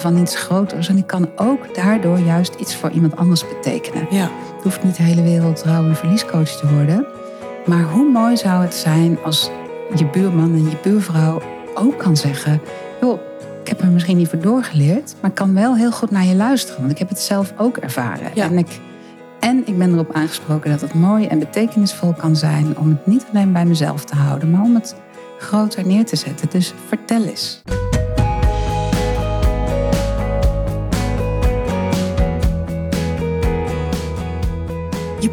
van iets groters. En ik kan ook daardoor juist iets voor iemand anders betekenen. Ja. Het hoeft niet de hele wereld rouw- en verliescoach te worden. Maar hoe mooi zou het zijn als je buurman en je buurvrouw ook kan zeggen... joh, ik heb er misschien niet voor doorgeleerd... maar ik kan wel heel goed naar je luisteren. Want ik heb het zelf ook ervaren. Ja. En, ik, en ik ben erop aangesproken dat het mooi en betekenisvol kan zijn... om het niet alleen bij mezelf te houden... maar om het groter neer te zetten. Dus vertel eens.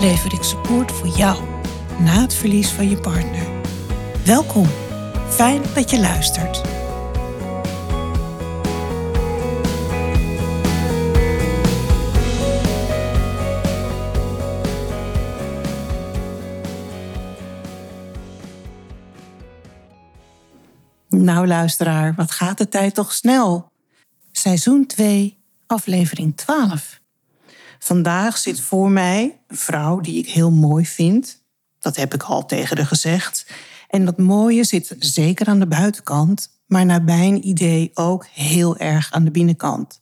lever ik support voor jou na het verlies van je partner. Welkom. Fijn dat je luistert. Nou, luisteraar, wat gaat de tijd toch snel? Seizoen 2, aflevering 12. Vandaag zit voor mij een vrouw die ik heel mooi vind. Dat heb ik al tegen haar gezegd. En dat mooie zit zeker aan de buitenkant, maar naar mijn idee ook heel erg aan de binnenkant.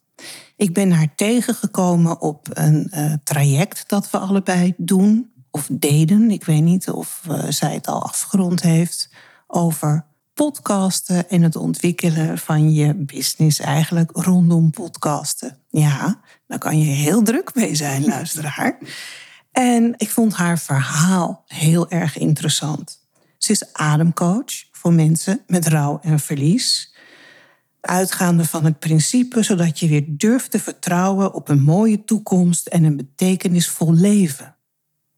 Ik ben haar tegengekomen op een eh, traject dat we allebei doen of deden. Ik weet niet of eh, zij het al afgerond heeft over podcasten en het ontwikkelen van je business eigenlijk rondom podcasten. Ja, daar kan je heel druk mee zijn, luisteraar. En ik vond haar verhaal heel erg interessant. Ze is ademcoach voor mensen met rouw en verlies. Uitgaande van het principe zodat je weer durft te vertrouwen op een mooie toekomst en een betekenisvol leven.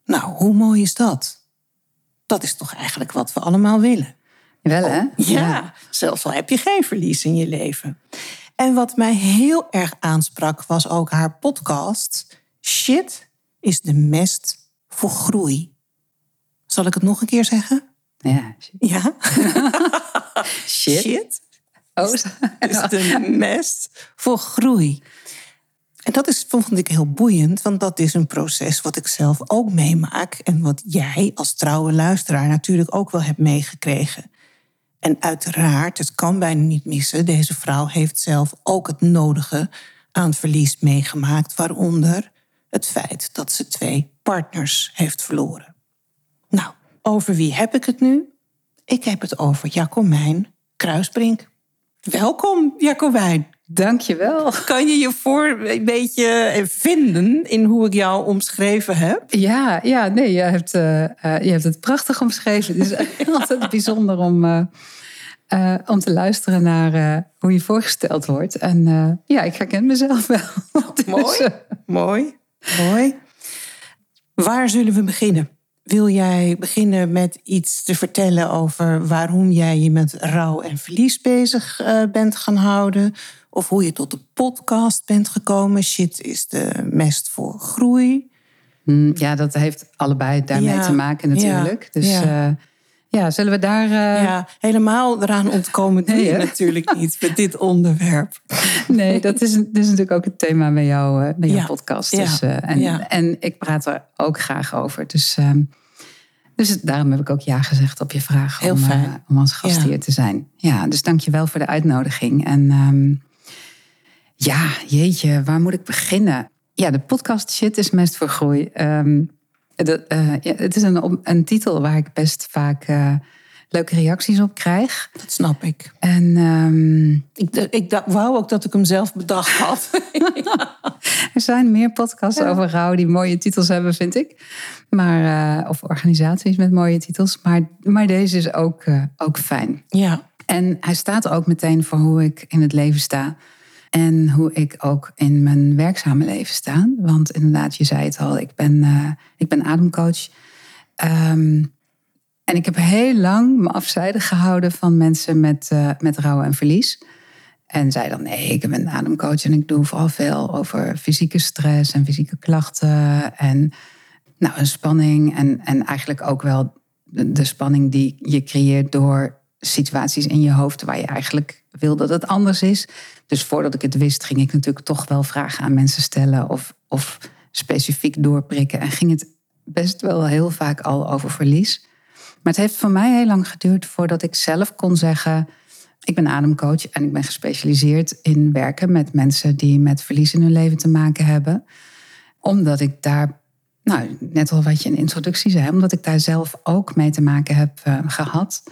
Nou, hoe mooi is dat? Dat is toch eigenlijk wat we allemaal willen. Wel hè? Ja, zelfs al heb je geen verlies in je leven. En wat mij heel erg aansprak was ook haar podcast. Shit is de mest voor groei. Zal ik het nog een keer zeggen? Ja. Ja. Shit. Shit Oh, is de mest voor groei. En dat is, vond ik heel boeiend, want dat is een proces wat ik zelf ook meemaak. En wat jij als trouwe luisteraar natuurlijk ook wel hebt meegekregen. En uiteraard, het kan bijna niet missen, deze vrouw heeft zelf ook het nodige aan verlies meegemaakt, waaronder het feit dat ze twee partners heeft verloren. Nou, over wie heb ik het nu? Ik heb het over Jacomijn Kruisbrink. Welkom, Jacobijn. Dankjewel. Kan je je voor een beetje vinden in hoe ik jou omschreven heb? Ja, ja nee, je hebt, eh, eh, je hebt het prachtig omschreven. Het is altijd bijzonder om, eh, om te luisteren naar hoe je voorgesteld wordt. En ja, ik herken mezelf wel. Dus, Mooi. Mooi, mooi. Waar zullen we beginnen? Wil jij beginnen met iets te vertellen over waarom jij je met rouw en verlies bezig bent gaan houden? Of hoe je tot de podcast bent gekomen? Shit is de mest voor groei. mm, ja, dat heeft allebei daarmee Ja, te maken natuurlijk. ja, dus ja. ja. ja, zullen we daar... eh, Ja, helemaal eraan ontkomen Nee, je natuurlijk niet met dit onderwerp. Nee, dat is, dat is natuurlijk ook het thema bij, jou, eh, bij jouw podcast. Dus, eh, en, en ik praat er ook graag over. Dus, ehm, dus daarom heb ik ook ja gezegd op je vraag Heel om, eh, fijn. om als gast hier te zijn. Ja, dus dank je wel voor de uitnodiging. En ehm, ja, jeetje, waar moet ik beginnen? Ja, de podcast Shit is mest voor groei. Ehm, eh, ja, het is een, een titel waar ik best vaak eh, leuke reacties op krijg. Dat snap ik. En ehm, Ik, ik dacht- wou ook dat ik hem zelf bedacht had. Er zijn meer podcasts over rouw die mooie titels hebben, vind ik. Maar, eh, of organisaties met mooie titels. Maar, maar deze is ook, ook fijn. ja, En hij staat ook meteen voor hoe ik in het leven sta. En hoe ik ook in mijn werkzame leven sta. Want inderdaad, je zei het al, ik ben, eh, ik ben ademcoach. Ehm, en ik heb heel lang me afzijdig gehouden van mensen met, eh, met rouw en verlies. En zei dan, nee, ik ben een ademcoach en ik doe vooral veel over fysieke stress en fysieke klachten. En nou, een spanning en, en eigenlijk ook wel de spanning die je creëert door situaties in je hoofd waar je eigenlijk wil dat het anders is. Dus voordat ik het wist, ging ik natuurlijk toch wel vragen aan mensen stellen of, of specifiek doorprikken. En ging het best wel heel vaak al over verlies. Maar het heeft voor mij heel lang geduurd voordat ik zelf kon zeggen. Ik ben ademcoach en ik ben gespecialiseerd in werken met mensen die met verlies in hun leven te maken hebben. Omdat ik daar, nou, net al wat je in de introductie zei, omdat ik daar zelf ook mee te maken heb uh, gehad.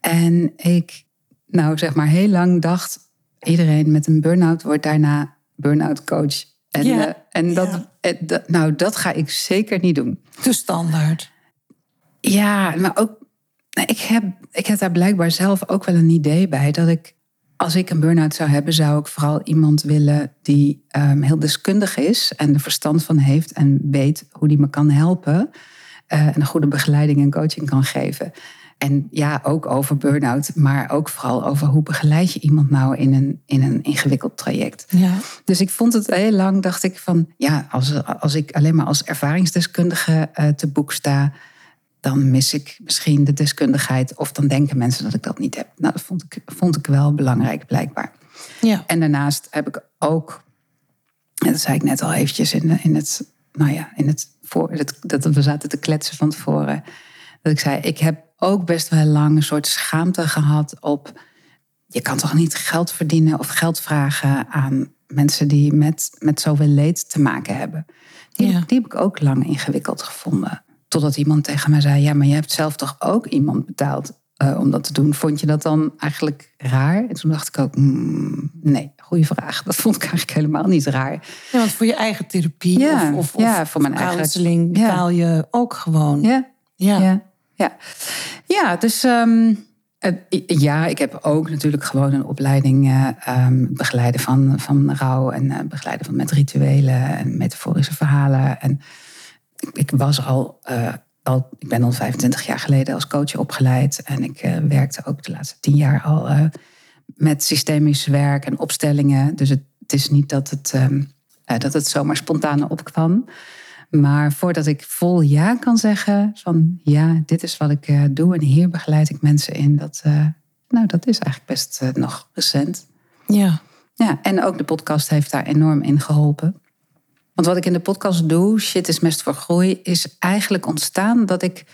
En ik, nou zeg maar, heel lang dacht: iedereen met een burn-out wordt daarna burn-out coach. En, Ja, eh, en dat, ja. eh, dat, nou, dat ga ik zeker niet doen. Te standaard. Ja, maar ook. nou, Ik heb, ik heb daar blijkbaar zelf ook wel een idee bij. Dat ik, als ik een burn-out zou hebben, zou ik vooral iemand willen die ehm, heel deskundig is en er verstand van heeft en weet hoe die me kan helpen. eh, en een goede begeleiding en coaching kan geven. En ja, ook over burn-out, maar ook vooral over hoe begeleid je iemand nou in een, in een ingewikkeld traject. Ja. Dus ik vond het heel lang, dacht ik van, ja, als, als ik alleen maar als ervaringsdeskundige eh, te boek sta, dan mis ik misschien de deskundigheid. Of dan denken mensen dat ik dat niet heb. Nou, dat vond ik, vond ik wel belangrijk, blijkbaar. Ja. En daarnaast heb ik ook, dat zei ik net al eventjes in, in het, nou ja, in het voor, het, dat we zaten te kletsen van tevoren. Dat ik zei, ik heb ook best wel lang een soort schaamte gehad op, je kan toch niet geld verdienen of geld vragen aan mensen die met, met zoveel leed te maken hebben. Die, Ja. die heb ik ook lang ingewikkeld gevonden. Totdat iemand tegen mij zei, ja, maar je hebt zelf toch ook iemand betaald eh, om dat te doen. Vond je dat dan eigenlijk raar? En toen dacht ik ook, mm, nee, goede vraag. Dat vond ik eigenlijk helemaal niet raar. Ja, want voor je eigen therapie Ja, of, of, ja, of voor mijn eigen- counseling betaal je ook gewoon. Ja, Ja. ja, ja. ja dus ehm, ja, ik heb ook natuurlijk gewoon een opleiding eh, ehm, begeleiden van, van rouw en eh, begeleiden van met rituelen en metaforische verhalen. En ik, ik was al, eh, al, ik ben al 25 jaar geleden als coach opgeleid en ik werkte ook de laatste tien jaar al met systemisch werk en opstellingen. Dus het, het is niet dat het, ehm, eh, dat het zomaar spontaan opkwam. Maar voordat ik vol ja kan zeggen van ja, dit is wat ik eh, doe en hier begeleid ik mensen in, dat, eh, nou, dat is eigenlijk best eh, nog recent. Ja. Ja, en ook de podcast heeft daar enorm in geholpen. Want wat ik in de podcast doe, Shit is Mest voor Groei, is eigenlijk ontstaan dat ik,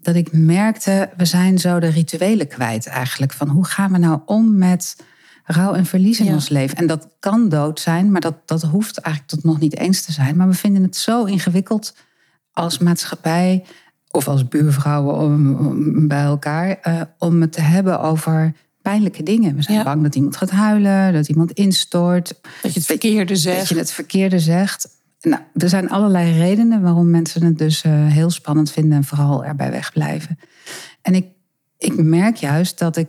dat ik merkte, we zijn zo de rituelen kwijt eigenlijk. Van hoe gaan we nou om met rouw en verlies in Ja. ons leven? En dat kan dood zijn, maar dat, dat hoeft eigenlijk tot nog niet eens te zijn. Maar we vinden het zo ingewikkeld als maatschappij of als buurvrouwen om, om- bij elkaar eh, om het te hebben over pijnlijke dingen. We zijn Ja. bang dat iemand gaat huilen, dat iemand instort, Dat je het verkeerde dat zegt. je het verkeerde zegt. Nou, er zijn allerlei redenen waarom mensen het dus eh, heel spannend vinden en vooral erbij wegblijven. En ik, ik merk juist dat ik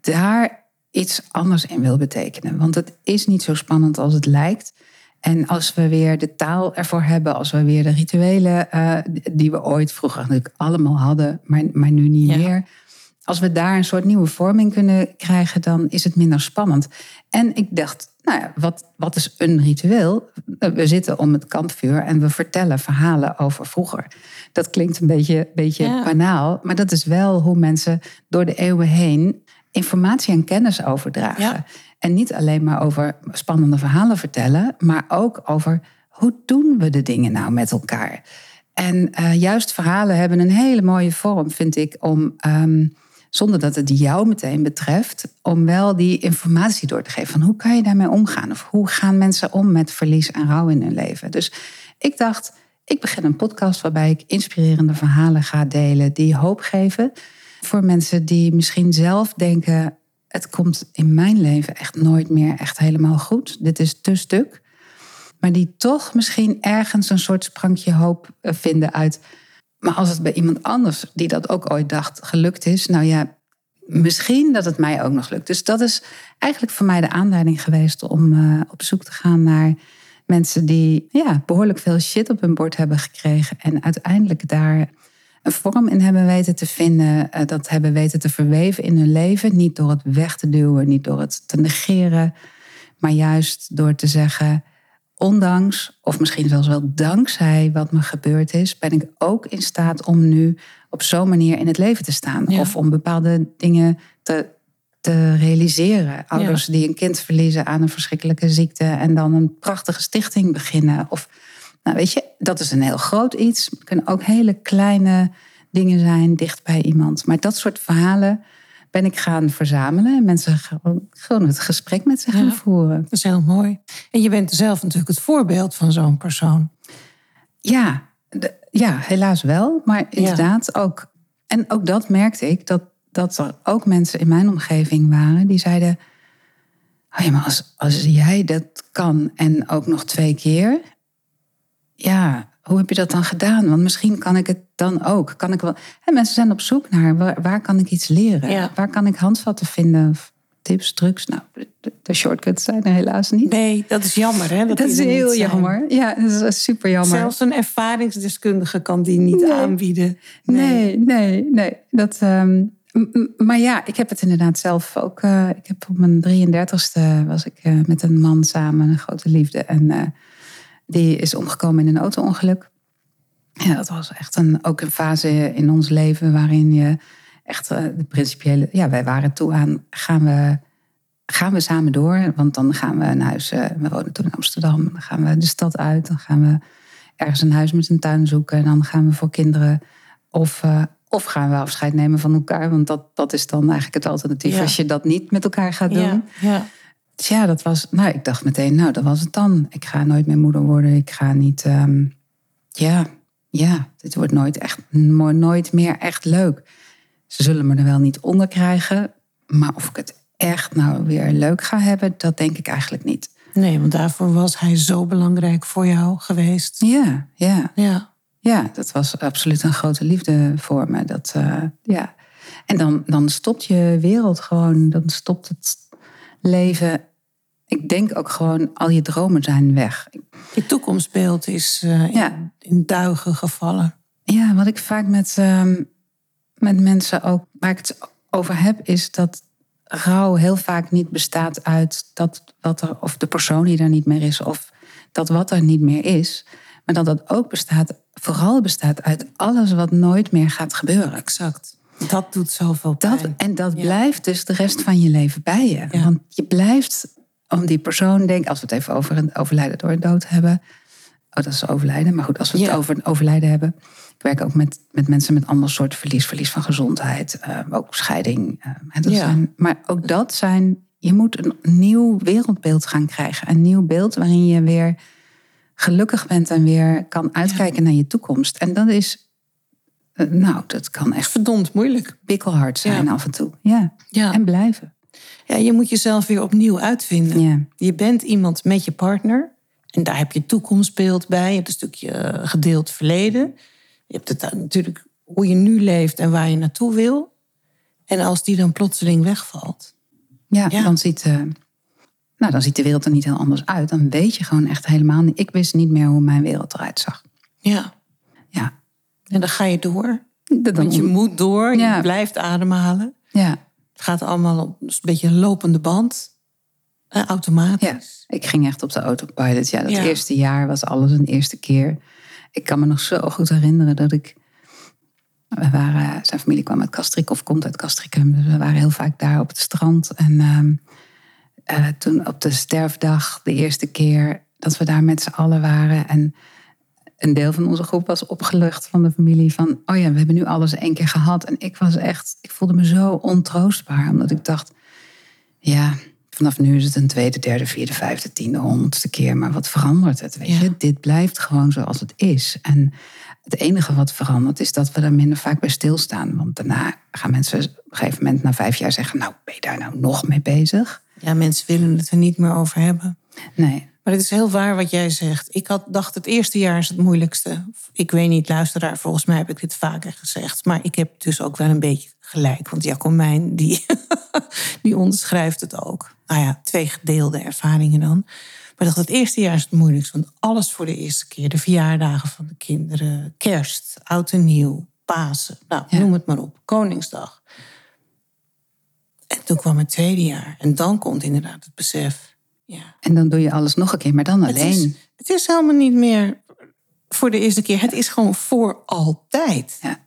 daar iets anders in wil betekenen. Want het is niet zo spannend als het lijkt. En als we weer de taal ervoor hebben, als we weer de rituelen eh, die we ooit vroeger natuurlijk allemaal hadden, maar, maar nu niet Ja. meer. Als we daar een soort nieuwe vorming kunnen krijgen, dan is het minder spannend. En ik dacht, nou ja, wat, wat is een ritueel? We zitten om het kampvuur en we vertellen verhalen over vroeger. Dat klinkt een beetje, beetje Ja. banaal, maar dat is wel hoe mensen door de eeuwen heen informatie en kennis overdragen. Ja. En niet alleen maar over spannende verhalen vertellen, maar ook over hoe doen we de dingen nou met elkaar. En eh, juist verhalen hebben een hele mooie vorm, vind ik, om ehm, zonder dat het jou meteen betreft, om wel die informatie door te geven van hoe kan je daarmee omgaan of hoe gaan mensen om met verlies en rouw in hun leven. Dus ik dacht, ik begin een podcast waarbij ik inspirerende verhalen ga delen die hoop geven voor mensen die misschien zelf denken: het komt in mijn leven echt nooit meer echt helemaal goed. Dit is te stuk. Maar die toch misschien ergens een soort sprankje hoop eh, vinden uit. Maar als het bij iemand anders die dat ook ooit dacht gelukt is, nou ja, misschien dat het mij ook nog lukt. Dus dat is eigenlijk voor mij de aanleiding geweest om eh, op zoek te gaan naar mensen die ja, behoorlijk veel shit op hun bord hebben gekregen en uiteindelijk daar een vorm in hebben weten te vinden, eh, dat hebben weten te verweven in hun leven. Niet door het weg te duwen, niet door het te negeren, maar juist door te zeggen, ondanks, of misschien zelfs wel dankzij wat me gebeurd is, ben ik ook in staat om nu op zo'n manier in het leven te staan. Of om bepaalde dingen te, te realiseren. Ouders die een kind verliezen aan een verschrikkelijke ziekte en dan een prachtige stichting beginnen. Of, nou weet je, dat is een heel groot iets. Het kunnen ook hele kleine dingen zijn dicht bij iemand. Maar dat soort verhalen ben ik gaan verzamelen. En mensen gewoon, gewoon het gesprek met ze gaan voeren. Dat is heel mooi. En je bent zelf natuurlijk het voorbeeld van zo'n persoon. Ja, ja, helaas wel. Maar inderdaad ook. En ook dat merkte ik, dat, dat er ook mensen in mijn omgeving waren die zeiden. Oh ja, maar als, als jij dat kan en ook nog twee keer. Ja, hoe heb je dat dan gedaan? Want misschien kan ik het dan ook. Kan ik wel... En mensen zijn op zoek naar waar, waar kan ik iets leren? Waar kan ik handvatten vinden? Tips, trucs. Nou, de, shortcuts zijn er helaas niet. Nee, dat is jammer. Hè, dat, is heel jammer. Ja, dat is super jammer. Zelfs een ervaringsdeskundige kan die niet aanbieden. Nee, nee, nee. Dat, um, maar ja, ik heb het inderdaad zelf ook. Uh, ik heb op mijn 33ste was ik uh, met een man samen, een grote liefde. En uh, die is omgekomen in een auto-ongeluk. Ja, dat was echt een, ook een fase in ons leven waarin je echt uh, de principiële. Ja, wij waren toe aan. Gaan we, gaan we samen door? Want dan gaan we naar huis. Uh, we wonen toen in Amsterdam. Dan gaan we de stad uit. Dan gaan we ergens een huis met een tuin zoeken. En dan gaan we voor kinderen. Of, uh, of gaan we afscheid nemen van elkaar. Want dat, dat is dan eigenlijk het alternatief. Als je dat niet met elkaar gaat doen. Ja, ja. Dus ja, dat was. Nou, ik dacht meteen, nou, dat was het dan. Ik ga nooit meer moeder worden. Ik ga niet. Um, ja, ja, dit wordt nooit, echt, nooit meer echt leuk. Ze zullen me er wel niet onder krijgen. Maar of ik het echt nou weer leuk ga hebben, dat denk ik eigenlijk niet. Nee, want daarvoor was hij zo belangrijk voor jou geweest. Ja, ja. Ja, ja dat was absoluut een grote liefde voor me. Dat, uh, ja. En dan, dan stopt je wereld gewoon. Dan stopt het leven. Ik denk ook gewoon, al je dromen zijn weg. Je toekomstbeeld is uh, ja. in, duigen gevallen. Ja, wat ik vaak met, uh, met mensen ook, waar ik het over heb, is dat rouw heel vaak niet bestaat uit dat wat er, of de persoon die er niet meer is, of dat wat er niet meer is. Maar dat dat ook bestaat, vooral bestaat uit alles wat nooit meer gaat gebeuren. Exact. Dat doet zoveel pijn. Dat, en dat blijft dus de rest van je leven bij je. Want je blijft om die persoon, denk als we het even over een overlijden door een dood hebben. Oh, dat is overlijden. Maar goed, als we het over een overlijden hebben. Ik werk ook met, met mensen met ander soort verlies. Verlies van gezondheid, uh, ook scheiding. Uh, dat zijn, maar ook dat zijn... Je moet een nieuw wereldbeeld gaan krijgen. Een nieuw beeld waarin je weer gelukkig bent en weer kan uitkijken naar je toekomst. En dat is uh, nou, dat kan echt verdomd moeilijk. Pikkelhard zijn af en toe. Ja. ja. En blijven. Ja, je moet jezelf weer opnieuw uitvinden. Ja. Je bent iemand met je partner. En daar heb je toekomstbeeld bij. Je hebt een stukje gedeeld verleden. Je hebt het natuurlijk hoe je nu leeft en waar je naartoe wil. En als die dan plotseling wegvalt. Ja, Dan, ziet, uh, nou, dan ziet de wereld er niet heel anders uit. Dan weet je gewoon echt helemaal niet. Ik wist niet meer hoe mijn wereld eruit zag. Ja. Ja. En dan ga je door. Want je moet door. Je blijft ademhalen. Ja. Het gaat allemaal op een beetje een lopende band. Eh, automatisch. Ja, ik ging echt op de autopilot. Ja, dat eerste jaar was alles een eerste keer. Ik kan me nog zo goed herinneren dat ik... We waren, zijn familie kwam uit Castrik of komt uit Castricum. Dus we waren heel vaak daar op het strand. En uh, toen op de sterfdag, de eerste keer dat we daar met z'n allen waren... en een deel van onze groep was opgelucht van de familie van, oh ja, we hebben nu alles één keer gehad. En ik was echt, ik voelde me zo ontroostbaar, omdat ik dacht, ja, vanaf nu is het een tweede, derde, vierde, vijfde, tiende, honderdste keer. Maar wat verandert het? Weet je, dit blijft gewoon zoals het is. En het enige wat verandert is dat we er minder vaak bij stilstaan. Want daarna gaan mensen op een gegeven moment na vijf jaar zeggen, nou, ben je daar nou nog mee bezig? Ja, mensen willen het er niet meer over hebben. Nee. Maar het is heel waar wat jij zegt. Ik had, dacht het eerste jaar is het moeilijkste. Ik weet niet, luisteraar, volgens mij heb ik dit vaker gezegd. Maar ik heb dus ook wel een beetje gelijk. Want Jacomijn, die, die onderschrijft het ook. Nou ja, twee gedeelde ervaringen dan. Maar dacht het eerste jaar is het moeilijkste. Want alles voor de eerste keer. De verjaardagen van de kinderen, kerst, oud en nieuw. Pasen, nou, Ja. noem het maar op, Koningsdag. En toen kwam het tweede jaar. En dan komt inderdaad het besef. Ja. En dan doe je alles nog een keer, maar dan Het alleen. is, het is helemaal niet meer voor de eerste keer. Het is gewoon voor altijd. Ja.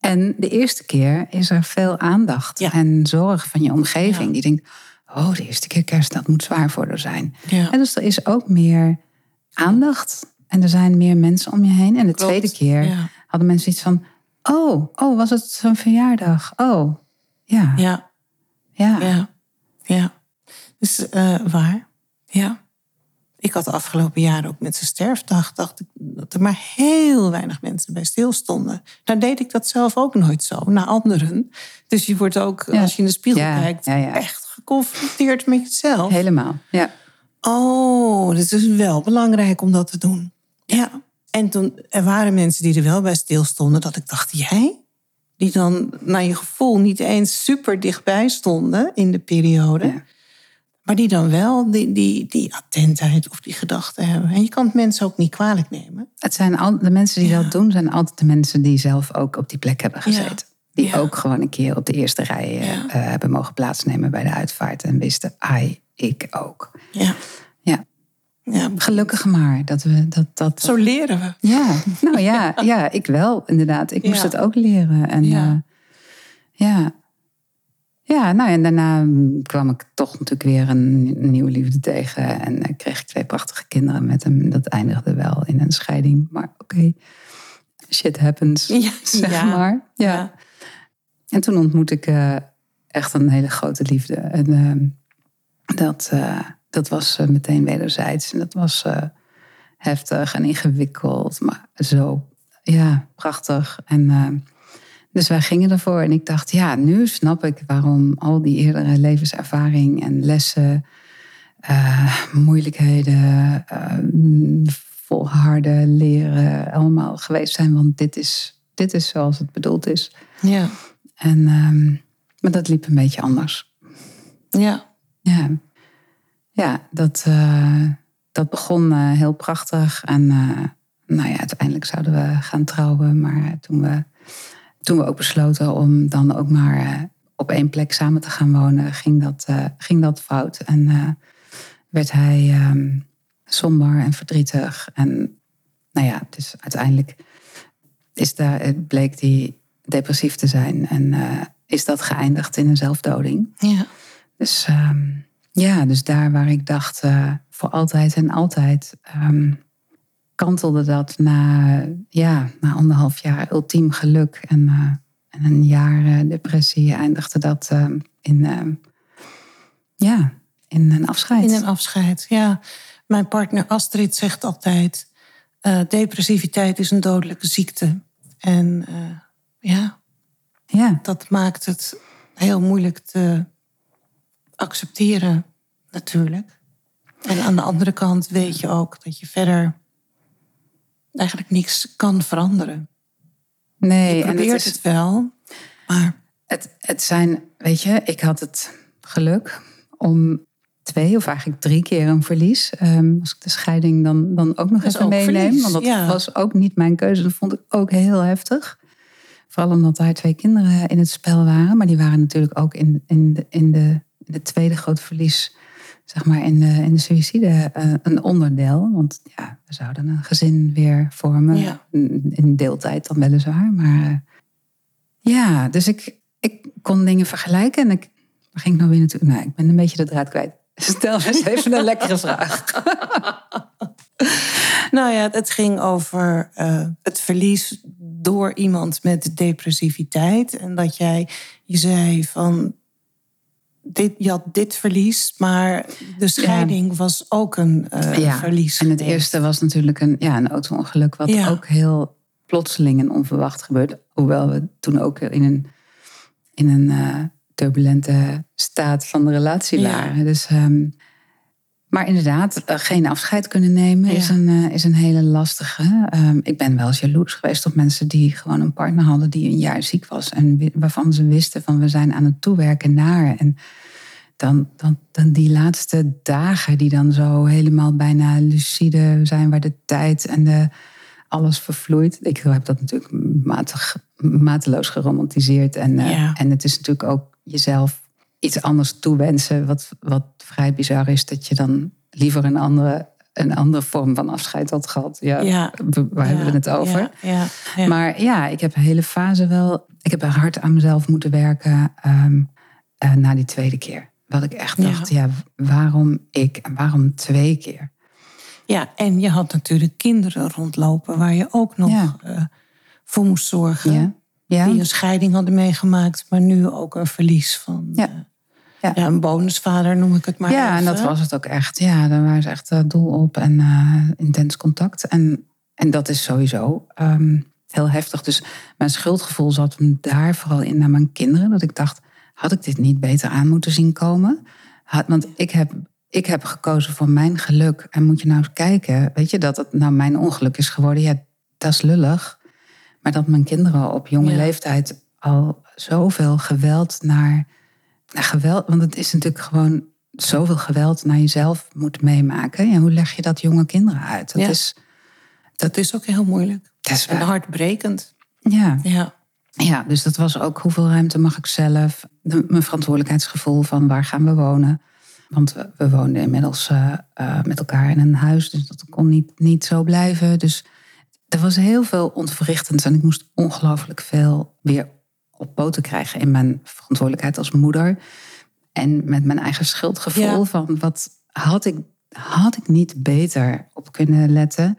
En de eerste keer is er veel aandacht Ja. en zorg van je omgeving. Ja. Die denkt, oh, de eerste keer kerst, dat moet zwaar voor haar zijn. Ja. En dus er is ook meer aandacht. En er zijn meer mensen om je heen. En de Klopt. tweede keer hadden mensen iets van... Oh, oh, was het zo'n verjaardag? Oh, ja, ja. Ja, ja, ja. Dus eh, waar? Ja. Ik had de afgelopen jaren ook met zijn sterfdag... dacht ik dat er maar heel weinig mensen bij stilstonden. Nou deed ik dat zelf ook nooit zo, naar anderen. Dus je wordt ook, Ja. als je in de spiegel Ja, kijkt... ja, echt geconfronteerd met jezelf. Helemaal, ja. Oh, het is wel belangrijk om dat te doen. Ja. En toen er waren mensen die er wel bij stilstonden, dat ik dacht, jij? Die dan naar je gevoel niet eens super dichtbij stonden in de periode. Maar die dan wel die, die, die attentheid of die gedachten hebben. En je kan het mensen ook niet kwalijk nemen. Het zijn al, de mensen die Ja. dat doen, zijn altijd de mensen die zelf ook op die plek hebben gezeten. Die Ja. ook gewoon een keer op de eerste rij eh, eh, hebben mogen plaatsnemen bij de uitvaart. En wisten, ai, ik ook. Ja. Ja, ja. gelukkig maar dat we dat. dat Zo leren we. Ja, nou ja, ja, ik wel, inderdaad. Ik moest het ook leren. En Ja. ja. Ja, nou en daarna mm, kwam ik toch natuurlijk weer een, een nieuwe liefde tegen. En eh, kreeg ik twee prachtige kinderen met hem. Dat eindigde wel in een scheiding. Maar oké, shit happens, Ja, zeg ja. maar. Ja. Ja. En toen ontmoet ik eh, echt een hele grote liefde. En ehm, dat, eh, dat was eh, meteen wederzijds. En dat was eh, heftig en ingewikkeld, maar zo ja, prachtig. En eh, dus wij gingen ervoor. En ik dacht, ja, nu snap ik waarom al die eerdere levenservaring en lessen, eh, moeilijkheden, eh, volharden, leren, allemaal geweest zijn. Want dit is, dit is zoals het bedoeld is. Ja. En, ehm, maar dat liep een beetje anders. Ja. Ja, ja dat, eh, dat begon heel prachtig. En nou ja, uiteindelijk zouden we gaan trouwen. Maar toen we, toen we ook besloten om dan ook maar eh, op één plek samen te gaan wonen, ging dat, eh, ging dat fout. En eh, werd hij ehm, somber en verdrietig. En nou ja, dus uiteindelijk is daar, het bleek hij depressief te zijn. En is dat geëindigd in een zelfdoding. Ja. Dus ehm, ja, dus daar waar ik dacht voor altijd en altijd, ehm, kantelde dat na, ja, na anderhalf jaar ultiem geluk en, eh, en een jaar eh, depressie eindigde dat ehm, in, ja, in een afscheid. In een afscheid, ja. Mijn partner Astrid zegt altijd... eh, depressiviteit is een dodelijke ziekte. En eh, ja, Ja, dat maakt het heel moeilijk te accepteren, natuurlijk. En aan de andere kant weet je ook dat je verder eigenlijk niks kan veranderen. nee, Je en probeert het, het, is, wel, maar het, het zijn, weet je, ik had het geluk om twee of eigenlijk drie keer een verlies. Ehm, als ik de scheiding dan, dan ook nog is even meeneem. verlies, want dat ja. was ook niet mijn keuze. Dat vond ik ook heel heftig. Vooral omdat daar twee kinderen in het spel waren. Maar die waren natuurlijk ook in, in, de, in, de, in de tweede grote verlies. Zeg maar in de, in de suïcide eh, een onderdeel. Want ja, we zouden een gezin weer vormen. Ja. In deeltijd dan weliswaar. Maar eh, ja, dus ik, ik kon dingen vergelijken. En ik, waar ging ik nou weer naartoe? Nou, ik ben een beetje de draad kwijt. Stel eens even een lekkere vraag. Nou ja, het ging over eh, het verlies door iemand met depressiviteit. En dat jij, je zei van, dit, je had dit verlies, maar de scheiding was ook een eh, Ja, verlies. En het eerste was natuurlijk een, ja, een auto-ongeluk, wat Ja. ook heel plotseling en onverwacht gebeurde. Hoewel we toen ook in een, in een eh, turbulente staat van de relatie waren. Dus, ehm, maar inderdaad, eh, geen afscheid kunnen nemen is, een, eh, is een hele lastige. Ehm, ik ben wel eens jaloers geweest op mensen die gewoon een partner hadden die een jaar ziek was. En waarvan ze wisten van we zijn aan het toewerken naar. En dan, dan, dan die laatste dagen die dan zo helemaal bijna lucide zijn, waar de tijd en de alles vervloeit. Ik heb dat natuurlijk matig, mateloos geromantiseerd. En, eh, en het is natuurlijk ook jezelf iets anders toewensen. Wat, wat vrij bizar is, dat je dan liever een andere, een andere vorm van afscheid had gehad. Ja, waar hebben we het over? Ja, ja. Maar ja, ik heb een hele fase wel. Ik heb hard aan mezelf moeten werken ehm, eh, na die tweede keer. Wat ik echt dacht, ja, waarom ik en waarom twee keer? ja, en je had natuurlijk kinderen rondlopen waar je ook nog Ja. eh, voor moest zorgen. Ja, ja. Die een scheiding hadden meegemaakt, maar nu ook een verlies van Ja. eh, Ja. een bonusvader noem ik het maar. ja, en dat was het ook echt. Ja, daar waren ze echt eh, doel op en eh, intens contact. En, en dat is sowieso ehm, heel heftig. Dus mijn schuldgevoel zat hem daar vooral in naar mijn kinderen. Dat ik dacht, had ik dit niet beter aan moeten zien komen? Had, want ik heb, ik heb gekozen voor mijn geluk. En moet je nou eens kijken, weet je, dat het nou mijn ongeluk is geworden. Ja, dat is lullig. Maar dat mijn kinderen op jonge Ja. leeftijd al zoveel geweld naar, naar geweld. Want het is natuurlijk gewoon zoveel geweld naar jezelf moet meemaken. Ja, hoe leg je dat jonge kinderen uit? Dat Ja. is, Dat is ook heel moeilijk. dat is En hartbrekend. Ja. Ja. ja, dus dat was ook hoeveel ruimte mag ik zelf? De, mijn verantwoordelijkheidsgevoel van waar gaan we wonen? Want we, we woonden inmiddels eh, eh, met elkaar in een huis, dus dat kon niet, niet zo blijven. Dus er was heel veel ontwrichtends en ik moest ongelooflijk veel weer op poten krijgen in mijn verantwoordelijkheid als moeder. En met mijn eigen schuldgevoel Ja. van wat had ik, had ik niet beter op kunnen letten?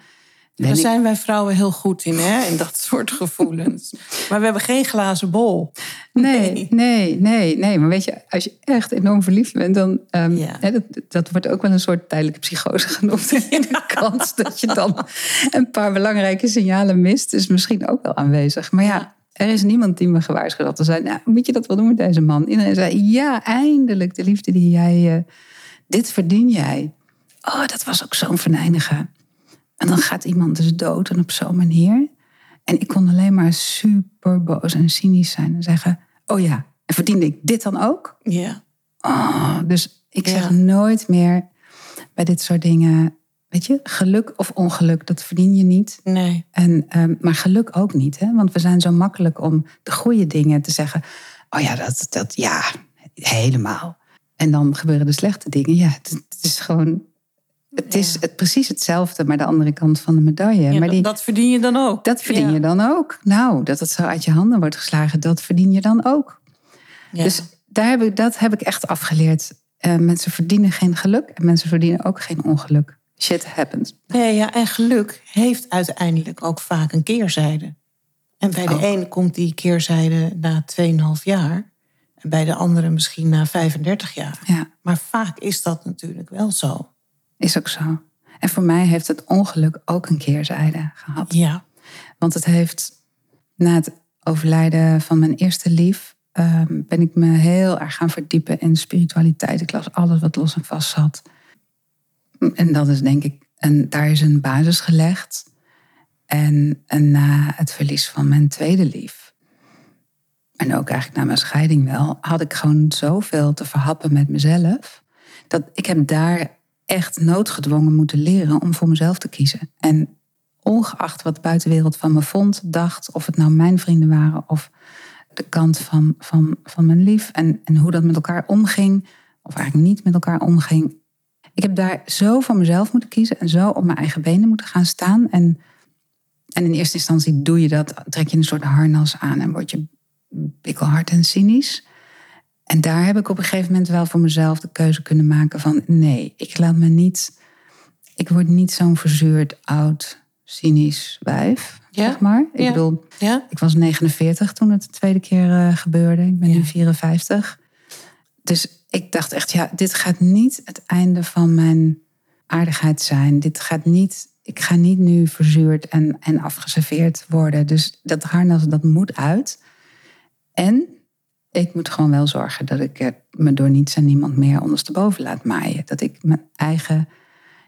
Ben Daar ik- zijn wij vrouwen heel goed in, hè? In dat soort gevoelens. maar we hebben geen glazen bol. Nee, nee, nee, nee. Maar weet je, als je echt enorm verliefd bent, dan. Ja. hè, dat, dat wordt ook wel een soort tijdelijke psychose genoemd. In de kans dat je dan een paar belangrijke signalen mist, is misschien ook wel aanwezig. Maar Ja. Er is niemand die me gewaarschuwd had. Te zijn, nou, moet je dat wel doen met deze man? Iedereen zei: Ja, eindelijk de liefde die jij. eh, dit verdien jij. Oh, dat was ook zo'n venijnige. En dan gaat iemand dus dood en op zo'n manier. En ik kon alleen maar super boos en cynisch zijn en zeggen: Oh ja, en verdiende ik dit dan ook? Ja. Oh, dus ik zeg nooit meer bij dit soort dingen: Weet je, geluk of ongeluk, dat verdien je niet. Nee. En, ehm, maar geluk ook niet, hè? want we zijn zo makkelijk om de goede dingen te zeggen: Oh ja, dat, dat ja, helemaal. En dan gebeuren de slechte dingen. Ja, het, het is gewoon. Het is het, precies hetzelfde, maar de andere kant van de medaille. Ja, maar dat, die, dat verdien je dan ook. dat verdien Ja. je dan ook. Nou, dat het zo uit je handen wordt geslagen, dat verdien je dan ook. Ja. Dus daar heb ik, dat heb ik echt afgeleerd. Eh, mensen verdienen geen geluk en mensen verdienen ook geen ongeluk. Shit happens. Nee, ja, en geluk heeft uiteindelijk ook vaak een keerzijde. En bij de ene komt die keerzijde na 2,5 jaar. En bij de andere misschien na 35 jaar. Ja, Maar vaak is dat natuurlijk wel zo. is ook zo. En voor mij heeft het ongeluk ook een keerzijde gehad. Ja. Want het heeft na het overlijden van mijn eerste lief. ehm, ben ik me heel erg gaan verdiepen in spiritualiteit. Ik las alles wat los en vast zat. En dat is denk ik, en daar is een basis gelegd. En, na het verlies van mijn tweede lief, en ook eigenlijk na mijn scheiding wel, had ik gewoon zoveel te verhappen met mezelf. Dat ik heb daar echt noodgedwongen moeten leren om voor mezelf te kiezen. En ongeacht wat de buitenwereld van me vond, dacht, of het nou mijn vrienden waren of de kant van, van, van mijn lief en, en hoe dat met elkaar omging, of eigenlijk niet met elkaar omging. Ik heb daar zo voor mezelf moeten kiezen en zo op mijn eigen benen moeten gaan staan. En, en in eerste instantie doe je dat, trek je een soort harnas aan en word je pikkelhard en cynisch. En daar heb ik op een gegeven moment wel voor mezelf de keuze kunnen maken van nee, ik laat me niet, ik word niet zo'n verzuurd oud cynisch wijf, Ja? zeg maar. Ik Ja. bedoel, Ja? ik was 49 toen het de tweede keer eh, gebeurde. Ik ben nu 54. Dus ik dacht echt, ja, dit gaat niet het einde van mijn aardigheid zijn. Dit gaat niet, ik ga niet nu verzuurd en, en afgeserveerd worden. Dus dat harnas, dat moet uit. En ik moet gewoon wel zorgen dat ik me door niets en niemand meer ondersteboven laat maaien. Dat ik mijn eigen,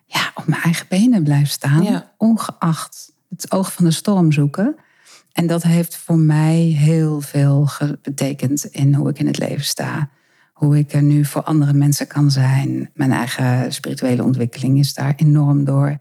ja, op mijn eigen benen blijf staan. Ja. Ongeacht het oog van de storm zoeken. En dat heeft voor mij heel veel betekend in hoe ik in het leven sta. Hoe ik er nu voor andere mensen kan zijn. Mijn eigen spirituele ontwikkeling is daar enorm door